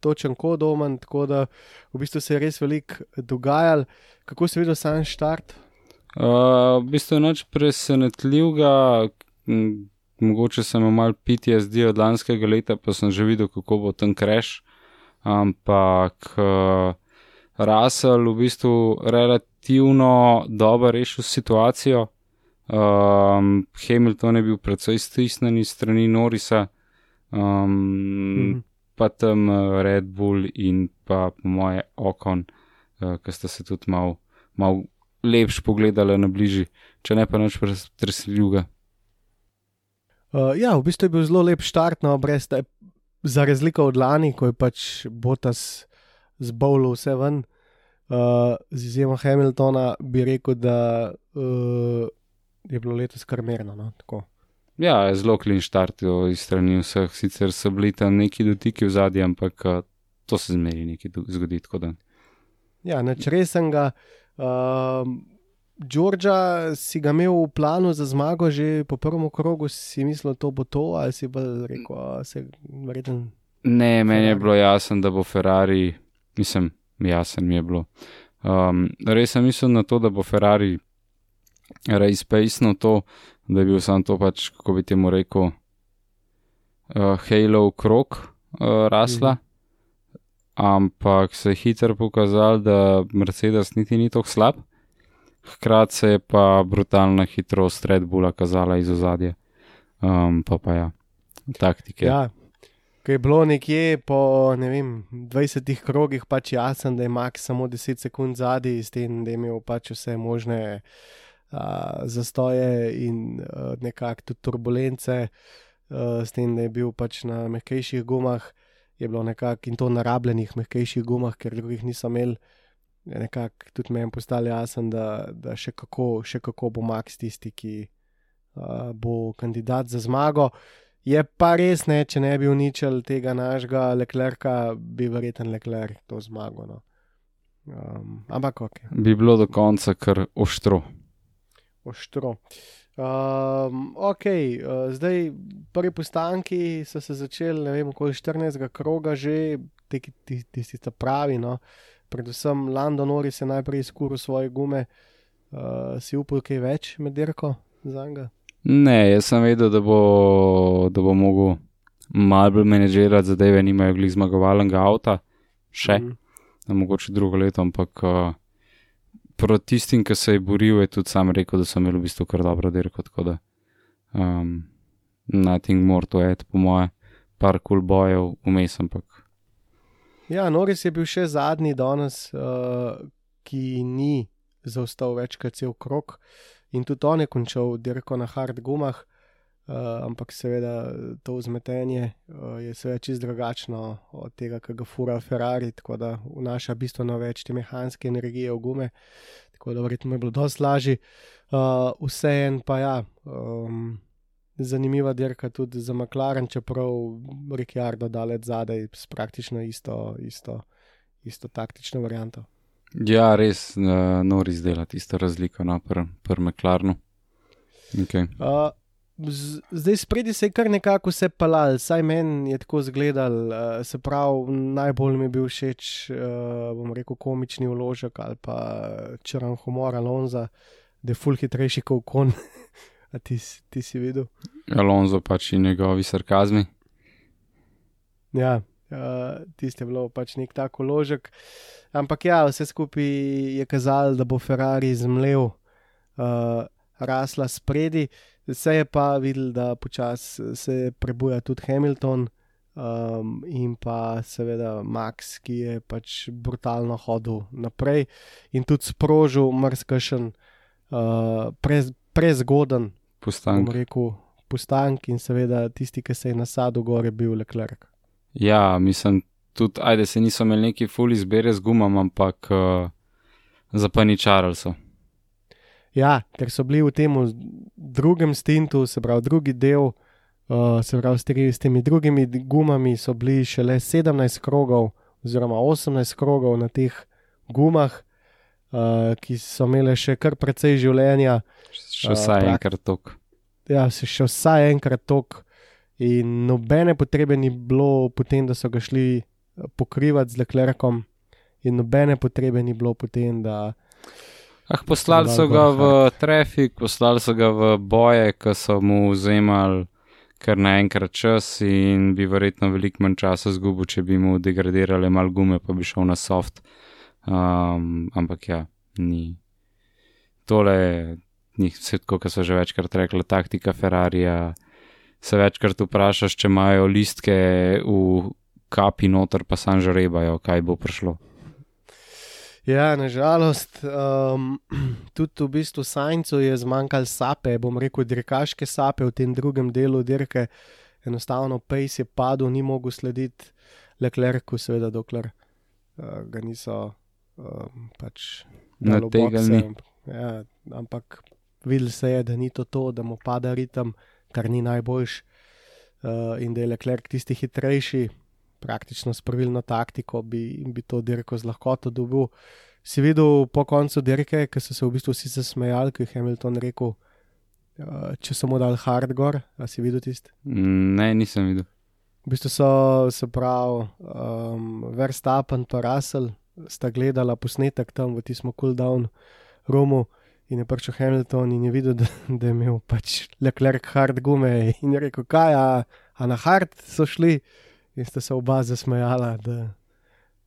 Točen kot omen, tako da v bistvu se je res veliko dogajalo. Kako si videl sam štart? Uh, v bistvu noč presenetljivega, mogoče sem imel malo PTSD od lanskega leta, pa sem že videl, kako bo tam kreš. Ampak uh, Russell v bistvu relativno dobro rešil situacijo. Um, Hamilton je bil precej stisnjen iz strani Norisa, um, Mhm. pa tam eh, Red Bull in pa po moje Okon, uh, ki sta se tudi mal, mal lepš pogledala na bližji, če ne pa nič pretresljivega. Uh, ja, v bistvu je bil zelo lep štart na obrest, za razliko od lani, ko je pač Botas zbolil vse ven. Uh, z izjemo Hamiltona bi rekel, da uh, je bilo letos kar merno. No? tako. Ja, zelo klin štart iz strani vseh, sicer so bili tam neki dotiki v zadnji, ampak uh, to se zmeri nekaj zgodi. tako da. Ja, neč resnega. Uh, Džordža si ga imel v planu za zmago že po prvem krogu, si mislil, da bo to, ali si bolj rekel, da se verjetno. Ne, meni je Ferrari. bilo jasno, da bo Ferrari, mislim, jasen mi je bilo. Um, res sem mislil na to, da bo Ferrari rejspejsno to, da je bil sam to pač, kako bi temu rekel, uh, Halo krok uh, rasla. Mhm. Ampak se je hitro pokazalo, da Mercedes niti ni tako slab. Hkrati se je pa brutalna hitrost Red Bulla kazala iz ozadja. Um, pa pa ja, taktike. Ja, ki je bilo nekje po ne vem, 20 krogih pač jasen, da je Max samo 10 sekund zadaj, s tem, da je imel pač vse možne uh, zastoje in uh, nekakšne tudi turbulence, uh, s tem, da je bil pač na mehkejših gumah, je bilo nekako in to na rabljenih mehkejših gumah, ker drugih niso imeli. je nekako tudi meni postalo jasno, da, da še, kako, še kako bo Max tisti, ki uh, bo kandidat za zmago. Je pa res ne, če ne bi uničil tega našega leklerka, bi verjeten lekler to zmagal. No. Um, ampak ok. Bi bilo do konca kar oštro. Oštro. Um, ok, uh, zdaj prvi postanki so se začeli, ne vem, okoli 14. kroga, že tisti, ti, ti, ti pravi. No. Predvsem London Norris je najprej izkuril svoje gume, uh, si upal kaj več med dirko za njega. Ne, jaz sem vedel, da bo, da bo mogel malo bolj menedžirati zadeve, nimajo glih zmagovalnega avta, še, mm. mogoče drugo leto, ampak uh, proti tistim, ki se je boril, je tudi sam rekel, da so imeli v bistvu kar dobro dirko, tako da um, nothing more to add, po moje, par kul cool bojev vmes, ampak. Ja, Noris je bil še zadnji danes, uh, ki ni zaostal več kot cel krok. In tudi on je končal dirko na hard gumah, uh, ampak seveda to vzmetenje uh, je seveda čist drugačno od tega, kar ga fura Ferrari, tako da vnaša bistveno več te mehanske energije v gume, tako da verjetno je bilo dosti lažje. Uh, Vseeno pa ja. Um, Zanimiva dirka tudi za McLaren, čeprav Ricciardo daleč zadaj s praktično isto, isto, isto taktično varianto. Ja, res, uh, nori zdela tisto razliko na no, prvem pr McLarenu. Okay. Uh, zdaj spredi se je kar nekako vse palal, saj meni je tako izgledal, uh, se pravi, najbolj mi je bil všeč, uh, bom rekel, komični vložek ali pa črn humor Alonza, da je full hitrejši kot kon. A ti, ti si videl? Alonso pač in njegovi sarkazmi. Ja, uh, tisti je bilo pač nek tak uložek. Ampak ja, vse skupaj je kazalo, da bo Ferrari zmlel, uh, rasla spredi. Vse je pa videl, da počasi se prebuja tudi Hamilton um, in pa seveda Max, ki je pač brutalno hodil naprej in tudi sprožil mrzkašen, uh, prez, prezgoden postank. Rekel, postank in seveda tisti, ki se je nasadil gore, bil Leclerc. Ja, mislim, tudi, ajde se niso imeli neki fuli zbere z gumam, ampak uh, zapaničarali so. Ja, ker so bili v tem drugem stintu, se pravi, drugi del, uh, se pravi, s, temi, s temi drugimi gumami so bili šele 17 krogov, oziroma 18 krogov na teh gumah, uh, ki so imele še kar precej življenja. Še vsaj uh, enkrat tok. Ja, še vsaj enkrat tok. In nobene potrebe ni bilo potem, da so ga šli pokrivati z leklerkom, in nobene potrebe ni bilo potem, da. Ah, poslali so ga v trafik, poslali so ga v boje, ki so mu vzemali kar naenkrat čas in bi verjetno veliko manj časa zgubil, če bi mu degradirali mal gume, pa bi šel na soft. Um, ampak ja, ni. Tole ni vse tako, kot so že večkrat rekli, taktika Ferrarija. Se večkrat vprašaš, če imajo listke v kapi noter, pa sam že rebajo, kaj bo prišlo. Ja, nažalost, um, tudi v bistvu Sajncu je zmanjkalo sape, bom rekel, dirkaške sape v tem drugem delu dirke. Enostavno, pejs je padel, ni mogel slediti Leclercu, seveda, dokler uh, ga niso um, pač na tega ni. Ja, ampak videl se je, da ni to to, da mu pada ritem, kar ni najboljš uh, in da je Leclerc tisti hitrejši, praktično s pravilno taktiko bi, bi to dirko z lahkoto dobil. Si videl po koncu dirke, ki so se v bistvu vsi zasmejali, ki je Hamilton rekel, uh, če so mu dal hardcore, a si videl tisti? Ne, nisem videl. V bistvu so se pravi, um, Verstappen in Russell sta gledala posnetek tam v tistem cooldown roomu in je prišel Hamilton in je videl, da, da je imel pač Leclerc hard gume in je rekel, kaj, a, a na hard so šli in sta se oba zasmejala, da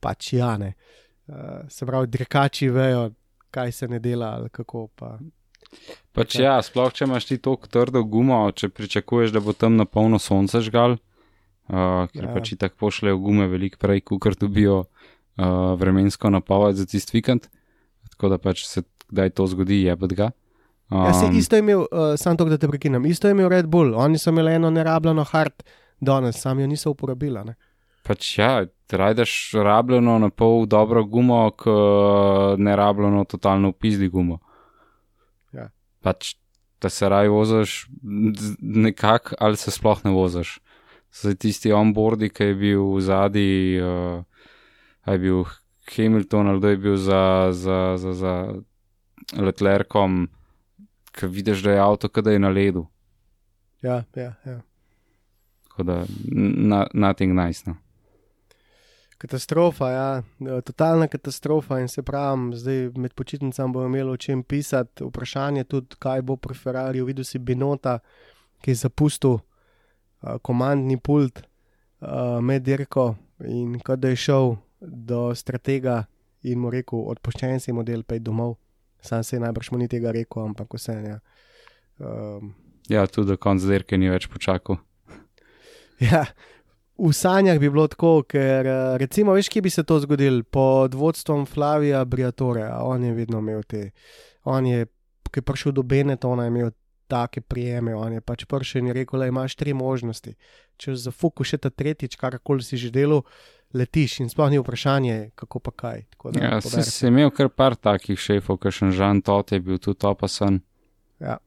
pač jane. Uh, se pravi, drekači vejo, kaj se ne dela ali kako pa. Pač ja, sploh če imaš ti tako trdo gumo, če pričakuješ, da bo tam na polno sonce žgal, uh, ker ja. pač ti tako pošljejo gume veliko prej, kot dobijo uh, vremensko napoved za tisti vikend. Tako da pač se kdaj to zgodi, je pa ga. Um, ja, se isto je imel, uh, samo to, da te prekinem, isto je imel Red Bull, oni so imeli eno nerabljeno hard danes, sam jo niso uporabili. Pač ja, rajdeš rabljeno na pol dobro gumo, k nerabljeno totalno upizdi gumo. Ja. Pač, da se raj voziš nekako ali se sploh ne voziš. Zdaj tisti onboardi, ki je bil v zadnji, uh, je bil Hamilton ali da je bil za, za, za, za letlerkom, ki vidiš, da je avto, kada je na ledu. Ja, ja, ja. Tako da, na, nothing nice. No. Katastrofa, ja, E, totalna katastrofa. In se pravi, zdaj med počitnicami bomo imeli o čem pisati. Vprašanje tudi, kaj bo pri Ferrari. Videl si Binota, ki je zapustil uh, komandni pult uh, med dirko in ko da je šel do stratega in mu rekel: Odpuščen si model, pej domov. Sam se je najbrž mu ni tega rekel, ampak vse. Ja. Um, Ja, tudi do konca dirke ni več počakal. Ja, v sanjah bi bilo tako, ker eh, recimo, veš, kje bi se to zgodilo pod vodstvom Flavija Briatore, on je vedno imel te, on je, ki je prišel do Benetona, je imel take prijeme, on je pač prišel in je rekel, da imaš tri možnosti. Če za fuku še ta tretjič, karkoli si že delal, letiš in sploh ni vprašanje, kako pa kaj. Tako da, Ja, si, si imel kar par takih šefov, kakšen Žan Tot je bil tudi opasen. Ja.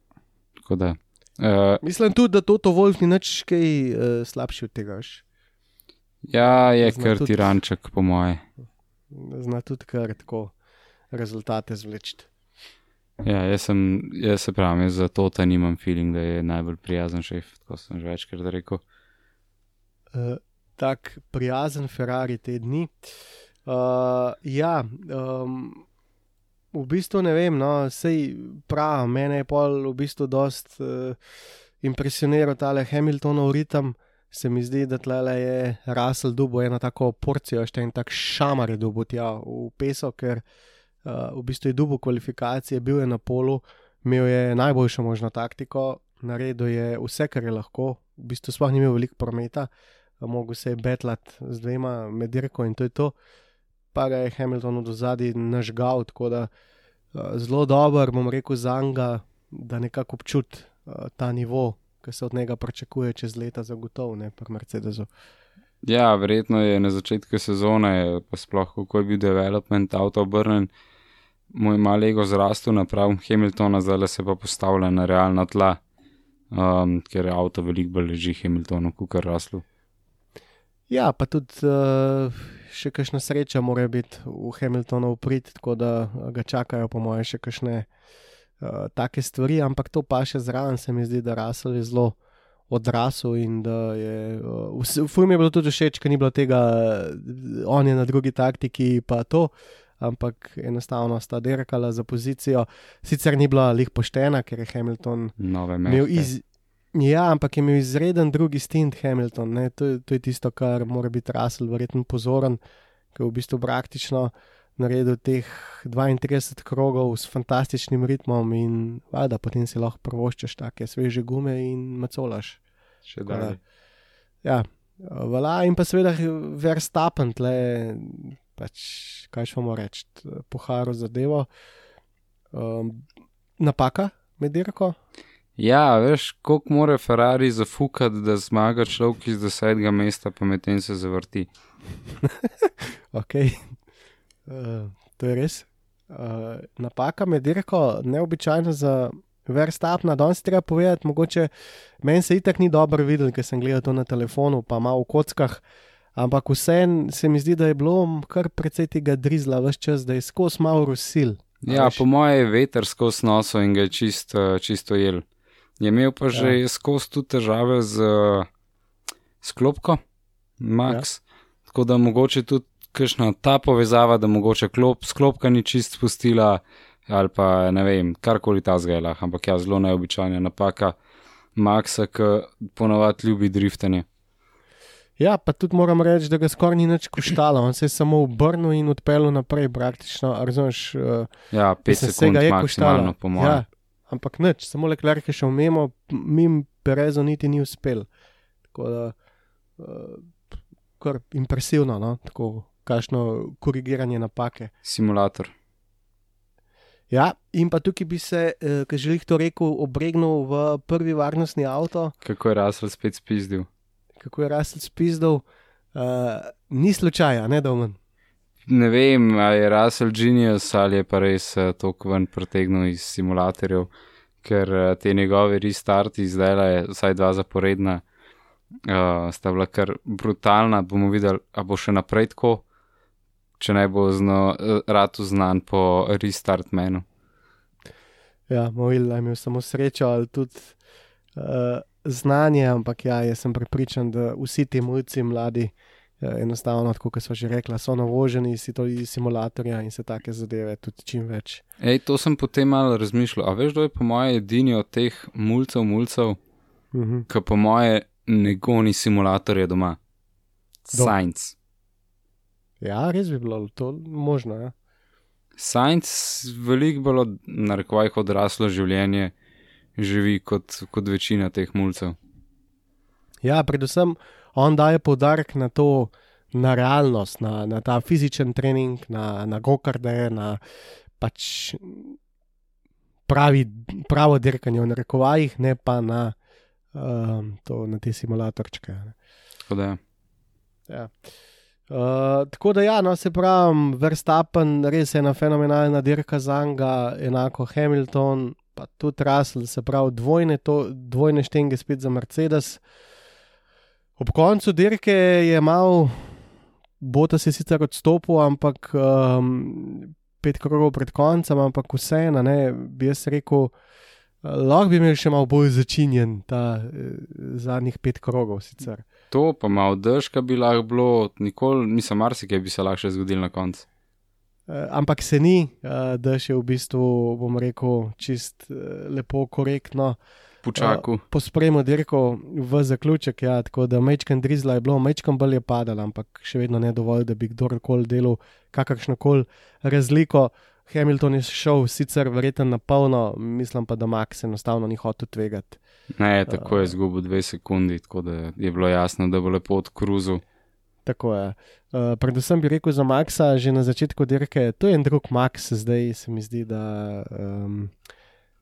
Tako da. Uh, Mislim tudi, da Toto Wolf ni nič kaj uh, slabši od tega, veš. ja, je Zna kar tudi- tiranček, po moje. Zna tudi kar tako rezultate zvleči. Ja, jaz, sem, jaz se pravim, jaz za to ta nimam feeling, da je najbolj prijazen šef, tako sem že večkrat rekel. uh, tak prijazen Ferrari te dni. Uh, ja, um, v bistvu ne vem, no, sej prav, mene je pol v bistvu dost uh, impresioniral tale Hamiltonov ritem. Se mi zdi, da tle je Russell dubo eno tako porcijo, še en tak šamar je dubo tja v peso, ker uh, v bistvu je dubo kvalifikacije, bil je na polu, imel je najboljšo možno taktiko, naredil je vse, kar je lahko, v bistvu sploh ni imel veliko prometa, mogel se je betlat z dvema med dirko in to je to. Pa ga je Hamilton do zadaj nažgal, tako da uh, zelo dober, bom rekel, za njega, da nekako občuti uh, ta nivo, ki se od njega pričakuje čez leta, zagotovo ne pri Mercedesu. Ja, verjetno je na začetku sezone, pa sploh kako je bil development avto obrnen, moj mal ego zrastel napram Hamiltona, zdaj se pa postavlja na realna tla, um, ker je avto veliko bolj leži Hamiltonu, kot kar raslu. Ja, pa tudi uh, še kakšna sreča mora biti v Hamiltonu prid, tako da uh, ga čakajo, po mojem, še kakšne uh, take stvari, ampak to pa še zraven se mi zdi, da Russell je zelo odrasel in da je. Uh, v filmu je bilo tudi všeč, ker ni bilo tega, on je na drugi taktiki, pa to. Ampak enostavno sta dirkala za pozicijo. Sicer ni bila lih poštena, ker je Hamilton Nove imel iz, ja, ampak je imel izreden drugi stint Hamilton. ne, To, je- to je tisto, kar mora biti Russell verjetno pozoren, ker je v bistvu praktično naredil teh 32 krogov s fantastičnim ritmom in valjda potem si lahko prvoščeš take sveže gume in macolaš. Še da-. Ja, vala in pa seveda Verstappen, tle, pač, kaj šmo reči, poharo zadevo. Um, napaka med dirko. Ja, veš, koliko mora Ferrari zafukati, da zmaga človek iz desetega mesta, pa medtem se zavrti. Okay. Uh, to je res. Uh, napaka med dirko, neobičajna za Verstappna. Danes je treba povedati, mogoče meni se itak ni dobro videl, ker sem gledal to na telefonu, pa malo v kockah. Ampak vseeno se mi zdi, da je bilo kar precej tega drizla vse čas, da je skozi malo rusil. Ja, veš? po moje je veter skozi noso in ga je čist, eh, čisto jel. Je imel pa že Ja. skozi tudi težave z eh, sklopko, Max. Ja. Tako da mogoče tudi kakšna ta povezava, da mogoče klop, sklopka ni čist spustila ali pa ne vem, karkoli ta zgajala, ampak ja, zelo neobičajna napaka Maxa, ki ponovadi ljubi driftanje. Ja, pa tudi moram reči, da ga skoraj ni nič koštalo, on se je samo obrnil in odpeljal naprej, praktično. Razumeš, uh, Ja, 5 Mislim, sekund je koštalo. po mojem. Ja, ampak nič, samo Leclerc je šel mimo, mim Perezo niti ni uspel. Tako da, uh, kar impresivno, no? tako kakšno korigiranje napake. Simulator. Ja, in pa tukaj bi se, uh, ki želih to rekel, obregnil v prvi varnostni avto, Kako je Russell spet spizdil? kako je Russell spizdal. Uh, ni slučaja, ne domen. Ne vem, ali je Russell Genius ali je pa res uh, to kven pretegnil iz simulatorjev, ker uh, te njegove restarti zdaj le, vsaj dva zaporedna, uh, sta bila kar brutalna. Bomo videli, a bo še naprej tako, če ne bo zno, uh, ratu znan po restart menu. Ja, moj je imel samo srečo ali tudi uh, znanje, ampak ja, jaz sem pripričan, da vsi ti mulci mladi. Enostavno, kot smo že rekli, so navoženi si to iz simulatorja in se take zadeve tudi čim več. Ej, to sem potem malo razmišljal. A veš, kdo je po mojem edini od teh mulcev, mulcev, uh -huh. ki po mojem ne goni simulatorje doma? Science. Ja, res bi bilo to možno. Ja. Science veliko bolj od narekovajih odraslo življenje živi kot, kot večina teh mulcev. Ja, predvsem on daje poudarek na to, na realnost, na, na ta fizičen trening, na, na gokarde, na pač pravi, pravo dirkanje v narekovajih, ne pa na, um, to, na te simulatorčke. Tako da. Ja. Uh, tako da, ja, no, se pravi, Verstappen, res je ena fenomenalna dirka za njega, enako Hamilton, pa tudi Russell, se pravi, dvojne, to, dvojne štenge spet za Mercedes. Ob koncu dirke je mal, Bota se sicer odstopil, ampak um, pet krogov pred koncem, ampak vseeno, ne bi jaz rekel. Lahko bi imel še malo bolj začinjen ta eh, zadnjih pet krogov. Sicer. To pa malo držka bi lahko bilo, nikoli, mislim, marsikaj bi se lahko še zgodil na koncu. Eh, ampak se ni, eh, da je v bistvu, bom rekel, čist eh, lepo, korektno. Počakal. Eh, po spremu dirko v zaključek, ja, tako da mečkam drizla je bilo, mečkam bolj je padalo, ampak še vedno ne dovolj, da bi kdorkoli delal kakršno koli razliko. Hamilton je šel sicer verjetno na polno, mislim pa, da Max enostavno ni hotel tvegati. Ne, tako je izgubil dve sekundi, tako da je bilo jasno, da bo lepo od kruzu. Tako je. Uh, predvsem bi rekel za Maxa, že na začetku dirke, to je en drug Max, zdaj se mi zdi, da um,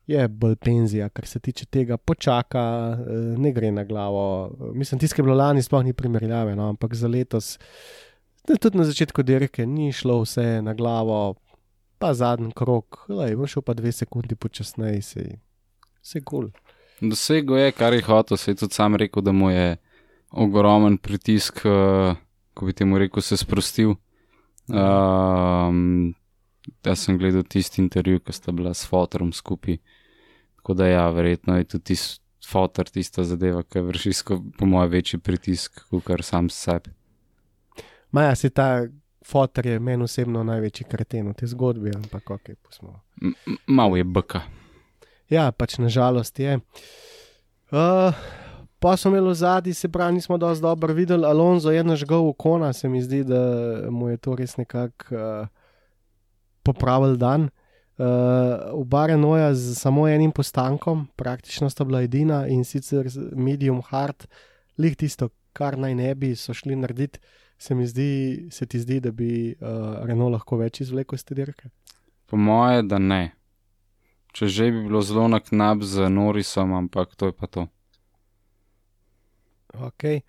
je bolj penzija, kar se tiče tega, počaka, uh, ne gre na glavo. Mislim, tiskaj bilo lani, sploh ni primerjave, no, ampak za letos, tudi na začetku dirke, ni šlo vse na glavo, pa zadnji krok, le bo šel pa dve sekundi počasneje, se je kul. Cool. Dosego je, kar je hotel, se je tudi sam rekel, da mu je ogromen pritisk, uh, ko bi temu rekel, se sprostil. Um, jaz sem gledal tisti intervju, ki sta bila s fotorom skupaj. Tako da ja, verjetno je tudi fotor tista zadeva, ki vrši, po mojem, večji pritisk, kot kar sam sebi. Maja si ta fotor je meni osebno največji kreten v tej zgodbi, ampak ok, pusmo. Mal je bka. Ja, pač nažalost je. Uh, pa smo imeli zadnji, se pravi, nismo dovolj dobro videli, Alonso je nažgal v kona, se mi zdi, da mu je to res nekako uh, popravil dan. Uh, v Barenoja z samo enim postankom, praktično sta bila edina in sicer medium hard, lih tisto, kar naj ne bi, so šli narediti se mi zdi, se ti zdi, da bi uh, Renault lahko več izvlekel iz te dirke? Po moje, da ne. Če že bi bilo zelo na knap z Norisom, ampak to je pa to. Ok.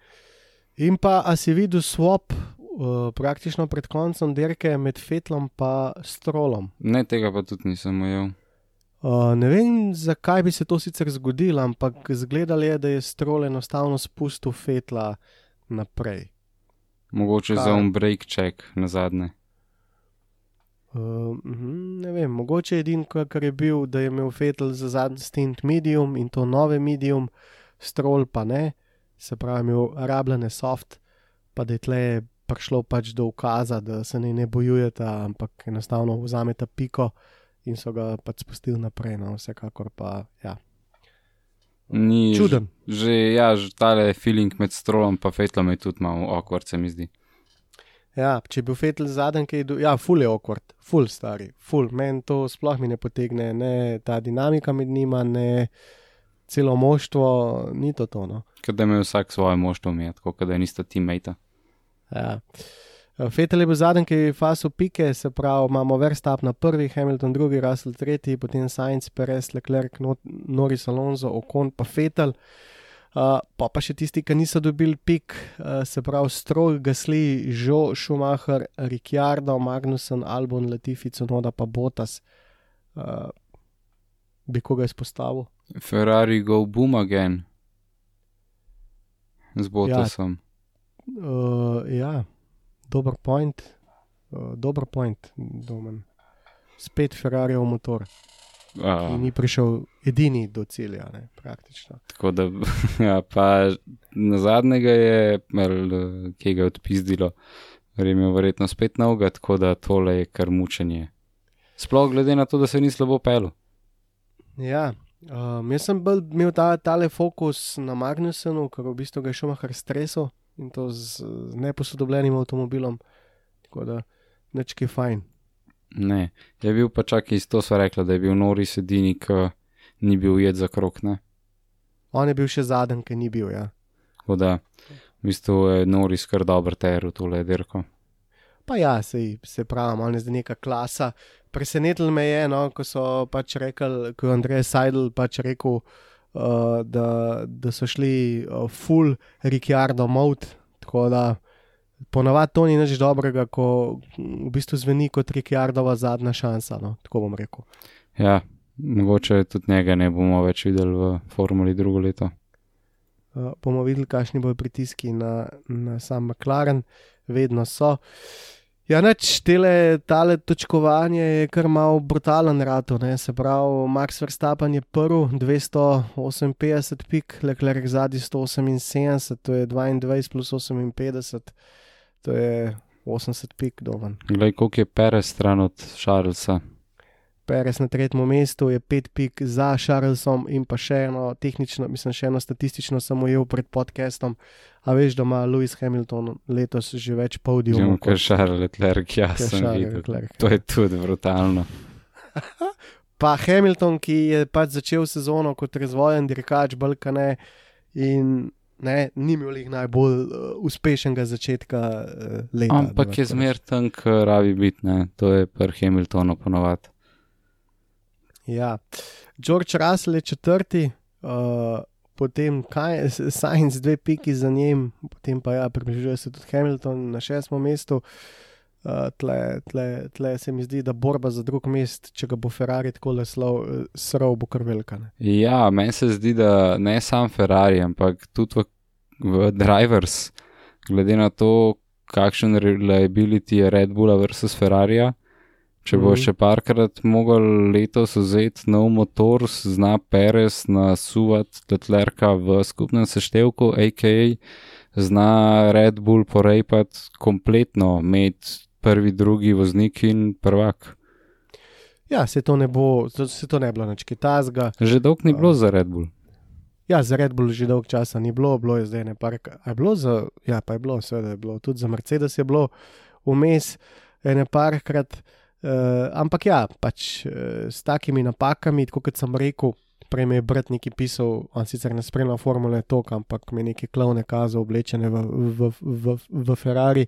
In pa, a si videl swap uh, praktično pred koncem dirke med Fetlom in Strolom? Ne, tega pa tudi nisem ujel. Uh, ne vem, zakaj bi se to sicer zgodilo, ampak zgledalo je, da je Strol enostavno spustil Fetla naprej. Mogoče Kaj? za un break check na zadnje. Uh, ne vem, mogoče je edino, kar je bil, da je imel Fetel za zadnji stint medium in to nove medium, strol pa ne, se pravi, imel rabljene soft, pa da je tle prišlo pač do ukaza, da se ne, ne bojujete, ampak enostavno vzamete piko in so ga pač spustili naprej, no vsekakor pa ja. Ni čuden. Že, ja, že tale feeling med strolom in fetlom je tudi malo okvart, se mi zdi. Ja, če je bil fetl zadnji, ki je bil, ja, full je okvart, full stari, full. Meni to sploh mi ne potegne, ne ta dinamika med njima, ne celo moštvo, ni to tono. Kaj da ima vsak svoje moštvo, mi je tako, da nista teammate. Ja. Fetel je bil zadnji, ki je faso pike, se pravi, imamo Verstappen na prvi, Hamilton drugi, Russell tretji, potem Sainz, Perez, Leclerc, Norris Alonso, Okon pa Fetel. Uh, pa pa še tisti, ki niso dobili pik, uh, se pravi Stroj, Gasli, Žo, Schumacher, Ricciardo, Magnussen, Albon, Latifi, Cunoda pa Botas. Uh, bi koga izpostavil? Ferrari go boom again. Z Botasom. Uh, ja, dober point, uh, dober point, domen. Spet Ferrariov motor, Ja. ki ni prišel edini do cilja, ne, praktično. Tako da, ja, pa na zadnjega je, kje ga je odpizdilo, vreme je verjetno spet novega, tako da tole je kar mučenje. Sploh glede na to, da se ni slabo pel. Ja, um, jaz sem bolj imel ta, tale fokus na Magnusenu, ker v bistvu ga je Schumacher stresel in to z, z neposodobljenim avtomobilom, tako da nečki fajn. Ne, je bil pa čak iz to sva rekla, da je bil Noris edini, ki ni bil ujet za krok, ne. On je bil še zadnji, ki ni bil, ja. Tako da, v bistvu je Noris kar dober ter v tole dirko. Pa ja, sej, se pravi, on je zdaj neka klasa. Presenetilo me je, no, ko so pač rekli, ko je Andrej Seidel pač rekel, uh, da, da so šli uh, full Ricciardo mode. Tako da ponavadi to ni nič dobrega, ko v bistvu zveni kot Ricciardova zadnja šansa. No, tako bom rekel. Ja, mogoče tudi njega ne bomo več videli v formuli drugo leto. Uh, bomo videli, kakšni bodo pritiski na, na sam McLaren, vedno so. Ja, neč tele, tale točkovanje je kar malo brutalen rato, ne? se pravi, Max Verstappen je prvi, 258 pik, Leclerc zadnji 178, to je 22 plus 58, to je 80 pik doven. Glej, koliko je Perez stran od Charlesa. Perez na tretjem mestu je 5 pik za Charlesom in pa še eno tehnično, mislim, še eno statistično sem ujel pred podcastom. A veš, da ima Lewis Hamilton letos že več Žemo, podiumov. ker Charles Leclerc, ja, kot sem Charles videl. Leclerc. To je tudi brutalno. Pa Hamilton, ki je pač začel sezono kot razvojen dirkač, Balkane in ne, ni imel jih najbolj uh, uspešnega začetka uh, leta. Ampak je da, zmer tam, ki rabi biti, ne. To je pri Hamiltonu ponovadi. Ja, George Russell je četrti, uh, potem Kaj- Sainz dve piki za njim, potem pa ja, približuje se tudi Hamilton na šestem mestu. Uh, tle, tle, tle se mi zdi, da borba za drug mest, če ga bo Ferrari tako leslov, srov bo kar velika. Ne? Ja, meni se zdi, da ne sam Ferrari, ampak tudi v, v drivers, glede na to, kakšen reliability je Red Bulla versus Ferrarija. Če bo Mhm. še parkrat mogel letos vzeti nov motor, zna Perez nasuvati Leclerca v skupnem seštevku, AKA zna Red Bull porejpati kompletno med prvi, drugi voznik in prvak. Ja, se to ne bo, se to ne bi bilo nič kitazga. Že dolg ni bilo za Red Bull. Ja, za Red Bull že dolg časa ni bilo, bilo je zdaj ne park. Je bilo za, ja, pa je bilo, seveda je bilo, tudi za Mercedes je bilo vmes ene parkrat. Uh, ampak ja, pač uh, s takimi napakami, kot sem rekel, prej mi je brat neki pisal, on sicer ne spremlja formule tok, ampak mi je neki klovne kazal oblečene v, v, v, v Ferrari.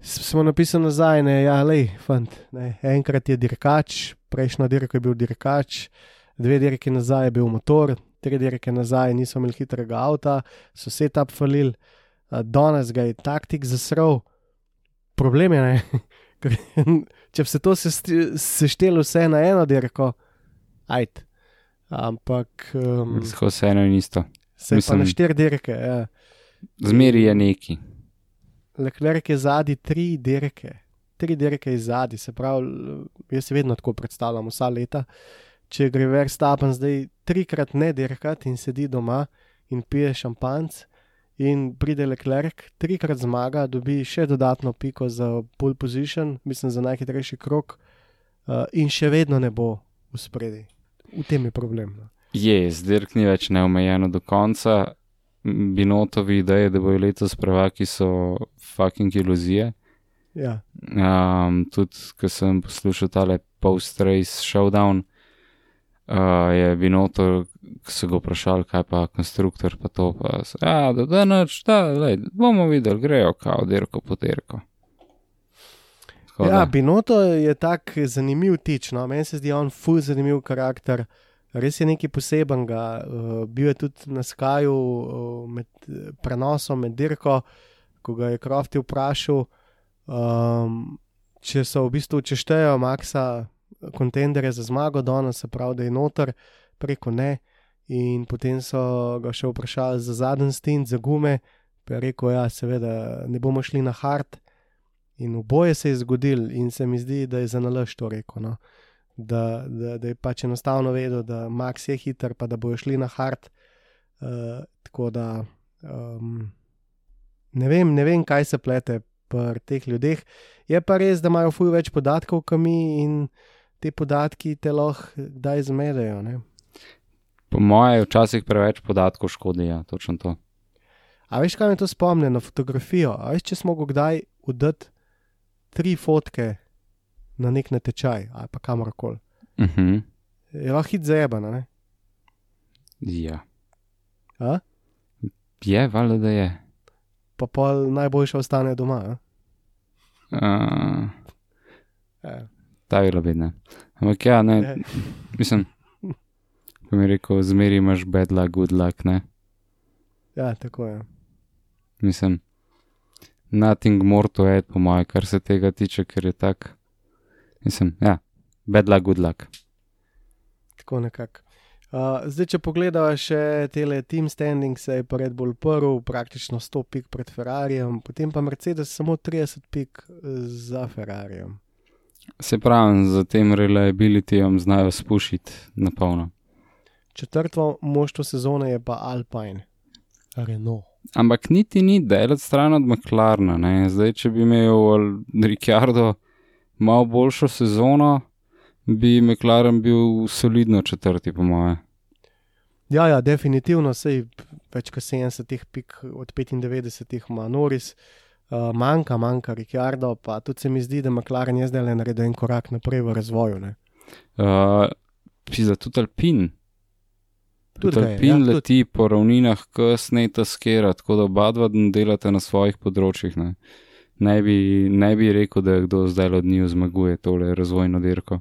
Smo napisali nazaj, ne, ja, lej, fant, ne, enkrat je dirkač, prejšnjo dirko je bil dirkač, dve dirke nazaj je bil motor, tri dirke nazaj niso imeli hitrega avta, so se tam falili, danes ga je taktik zasrl. Problem je, ne, ker če bi se to seštelo vse na eno dirko, ajt. Ampak um, Tako se eno in isto. se je pa na štiri dirke. Ja. Zmeri je neki. Leclerc je zadnji tri dirke, tri dirke je zadnji, se pravi, jaz si vedno tako predstavljam vsa leta. Če gre Verstappen zdaj trikrat ne dirkat in sedi doma in pije šampanc, in pride Leclerc, trikrat zmaga, dobi še dodatno piko za pole position, mislim za najhitrejši krok, uh, in še vedno ne bo v spredi. V tem je problem. No. Je, zdirk ni več neomejeno do konca. Binotovi ideje, da bojo letos prvaki, so fucking iluzije. Ja, Um, tudi, ko sem poslušal tale post-race showdown, uh, je Binoto, ko so ga vprašali, kaj pa konstruktor, pa to pa, so, ja, da, da, noč, da, lej, bomo videli, grejo kao dirko po dirko. Tako Ja, da, Binoto je tak zanimiv tič. No? Meni se zdi on ful zanimiv karakter. res je nekaj posebenega. Uh, bil je tudi na Skaju uh, med prenosom, med dirko, ko ga je Krofti vprašal, um, če so v bistvu češtejo Maxa kontendere za zmago, danes se pravi, da je noter, preko ne. In potem so ga še vprašali za zadnji stint, za gume, pa je rekel, ja, seveda, ne bomo šli na hard. In oboje se je zgodil, in se mi zdi, da je za nalaž to rekel. No? Da, da, da je pač enostavno vedel, da Max je hiter, pa da bojo šli na hard. Uh, tako da um, ne, vem, ne vem, kaj se plete pri teh ljudeh. Je pa res, da imajo fuj več podatkov, kot mi in te podatki te lahko kdaj zmedejo. Ne? Po mojem, včasih preveč podatkov škodi, ja, točno to. A veš, kaj me to spomni na fotografijo? A veš, če smo kdaj udati tri fotke na nek natečaj ali pa kamorkoli. Uh -huh. Je lahko hit zajebano, ne? Ja. A? Je, valjda, da je. Pa pa najboljša ostane doma. Uh, Ja. Ta je bila vedno. Ampak ja, ne, Ja. mislim, ko mi je rekel, zmeri imaš bad luck, good luck, ne. ja, tako je. Mislim, nothing more to add, po mojem, kar se tega tiče, ker je tak. Mislim, ja, bad luck, good luck. Tako nekako. Uh, zdaj, če pogledamo še tele team standing, se je pa Red Bull prvi, praktično 100 pik pred Ferrarijem, potem pa Mercedes samo 30 pik za Ferrarijem. Se pravi, za tem reliabilityjem znajo spušiti na polno. Četrto moštvo sezone je pa Alpine, Renault. Ampak niti ni daleč stran od McLarna. Ne? Zdaj, če bi imel Ricardo malo boljšo sezono, bi McLaren bil solidno četrti, po moje. Ja, ja, definitivno, sej več kot 70 pik od 95 ima Noris, uh, manjka, manjka Ricardo, pa tudi se mi zdi, da McLaren je zdaj le naredil en korak naprej v razvoju. Ne? Uh, Pisa tudi Alpin. Tudi je, Alpin ja, ja, tudi. leti po ravninah, kasneje skera, tako da oba dva delata na svojih področjih. Ne, ne, bi, ne bi rekel, da je kdo zdaj od njiju zmaguje tole razvojno dirko.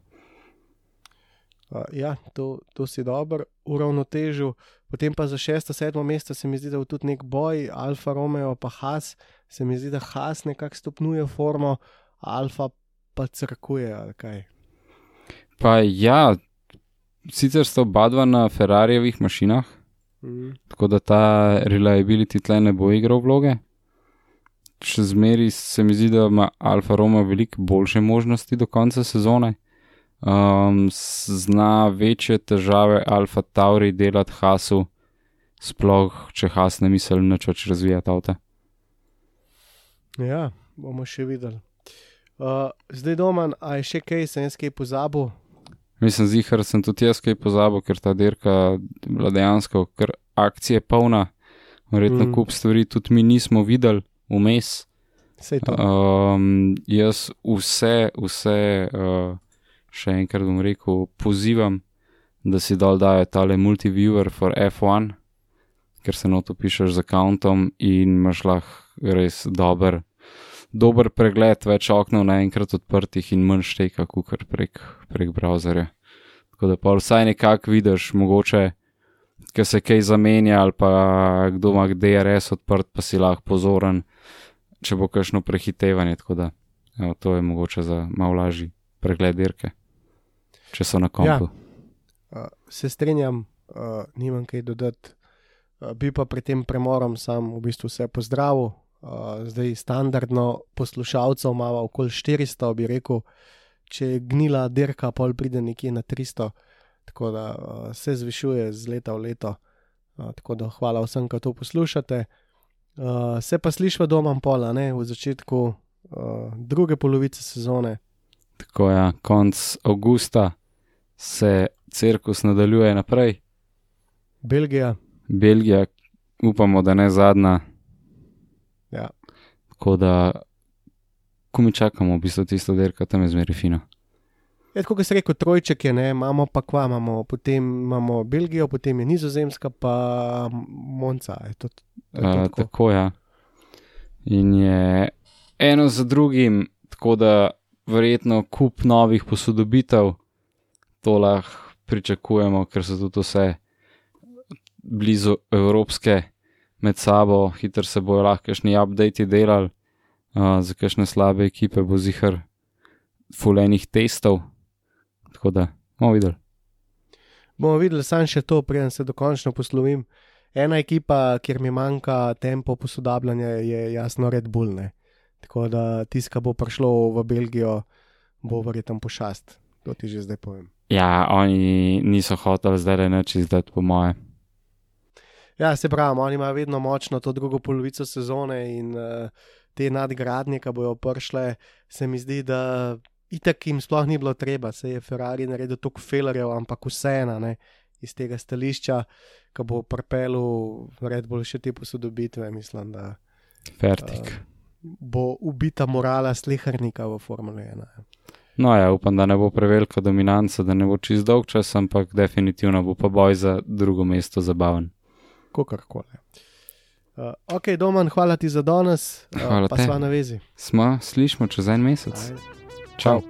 Uh, ja, to, to si dobro uravnotežil. Potem pa za šesto, sedmo mesto se mi zdi, da bo tudi nek boj, Alfa Romeo pa Haas. Se mi zdi, da Haas nekako stopnjuje formo, Alfa pa crkuje ali kaj. Pa ja, sicer sta oba dva na Ferrarijevih mašinah, Mm. tako da ta reliability tle ne bo igral vloge. Še zmeri se mi zdi, da ima Alfa Roma veliko boljše možnosti do konca sezone. Um, zna večje težave Alfa Tauri delati Hasu, sploh če Has ne misli nič več razvijati avta. Ja, bomo še videli. Uh, zdaj doma, a je še kaj, sem jaz kaj pozabil? Mislim, zihar sem tudi jaz kaj pozabil, ker ta dirka je bila dejansko kar akcije polna, verjetno Mm. kup stvari tudi mi nismo videli vmes. Um, jaz vse, vse, uh, še enkrat bom rekel, pozivam, da si dol dajo tale multiviewer for F1, ker se noto pišeš z akontom in imaš lahko res dober, dober pregled, več oknov naenkrat odprtih in manj šteka, kot prek, prek browserja. Tako da pa vsaj nekako vidiš, mogoče, ker se kaj zamenja ali pa kdo ima DRS odprt, pa si lahko pozoren če bo kakšno prehitevanje. Tako da evo, to je mogoče za malo lažji pregled dirke, če so na kompu. Uh, se strinjam, uh, nimam kaj dodati. Uh, bi pa pri tem premorom sam v bistvu vse pozdravil. Uh, zdaj standardno poslušalcev imamo okoli 400, bi rekel, če je gnila dirka, pol pride nekje na 300, tako da uh, se zvišuje z leta v leto. Uh, tako da hvala vsem, ki to poslušate. Uh, se pa slišva doma pola, ne v začetku uh, druge polovice sezone. Tako je, ja, konc avgusta se cirkus nadaljuje naprej, Belgija, Belgija, upamo, da ne zadnja. Ja. Tako da, ko mi čakamo, v bistvu tisto dirka tam je zmeri fino. Je tako, kot se reče, trojček je, ne, imamo pa kva, imamo, potem imamo Belgijo, potem je Nizozemska, pa Monca. Je to, je to tako. tako je. Ja. In je eno za drugim, tako da verjetno kup novih posodobitev, to lahko pričakujemo, ker so tudi vse blizu evropske med sabo, hitro se bojo lahko kakšni updati delali, uh, za kakšne slabe ekipe bo zihar fulejnih testov. Tako da bomo videli. Bomo videli, sam še to, preden se dokončno poslovim. Ena ekipa, kjer mi manjka tempo posodabljanja, je jasno Red Bull. Ne? Tako da tiska bo prišlo v Belgijo, bo verjetno pošast. To ti že zdaj povem. Ja, oni niso hoteli zdaj le neč izdati, po moje. Ja, se pravi, oni imajo vedno močno to drugo polovico sezone in uh, te nadgradnje, ki bojo prišle, se mi zdi, da itak jim sploh ni bilo treba, se je Ferrari naredil toliko felerjev, ampak vseeno, iz tega stališča, ki bo prepelu Red Bull še te posodobitve, mislim, da Fertik. uh, bo ubita morala slehrnika v Formule 1. ja. No, ja, upam, da ne bo prevelika dominanca, da ne bo čist dolg čas, ampak definitivno bo pa boj za drugo mesto zabaven. Kakorkoli. Uh, ok, Domen, hvala ti za danes, uh, Hvala pa tebi. sva na vezi. Smo, slišmo čez en mesec. Ajde. Čau.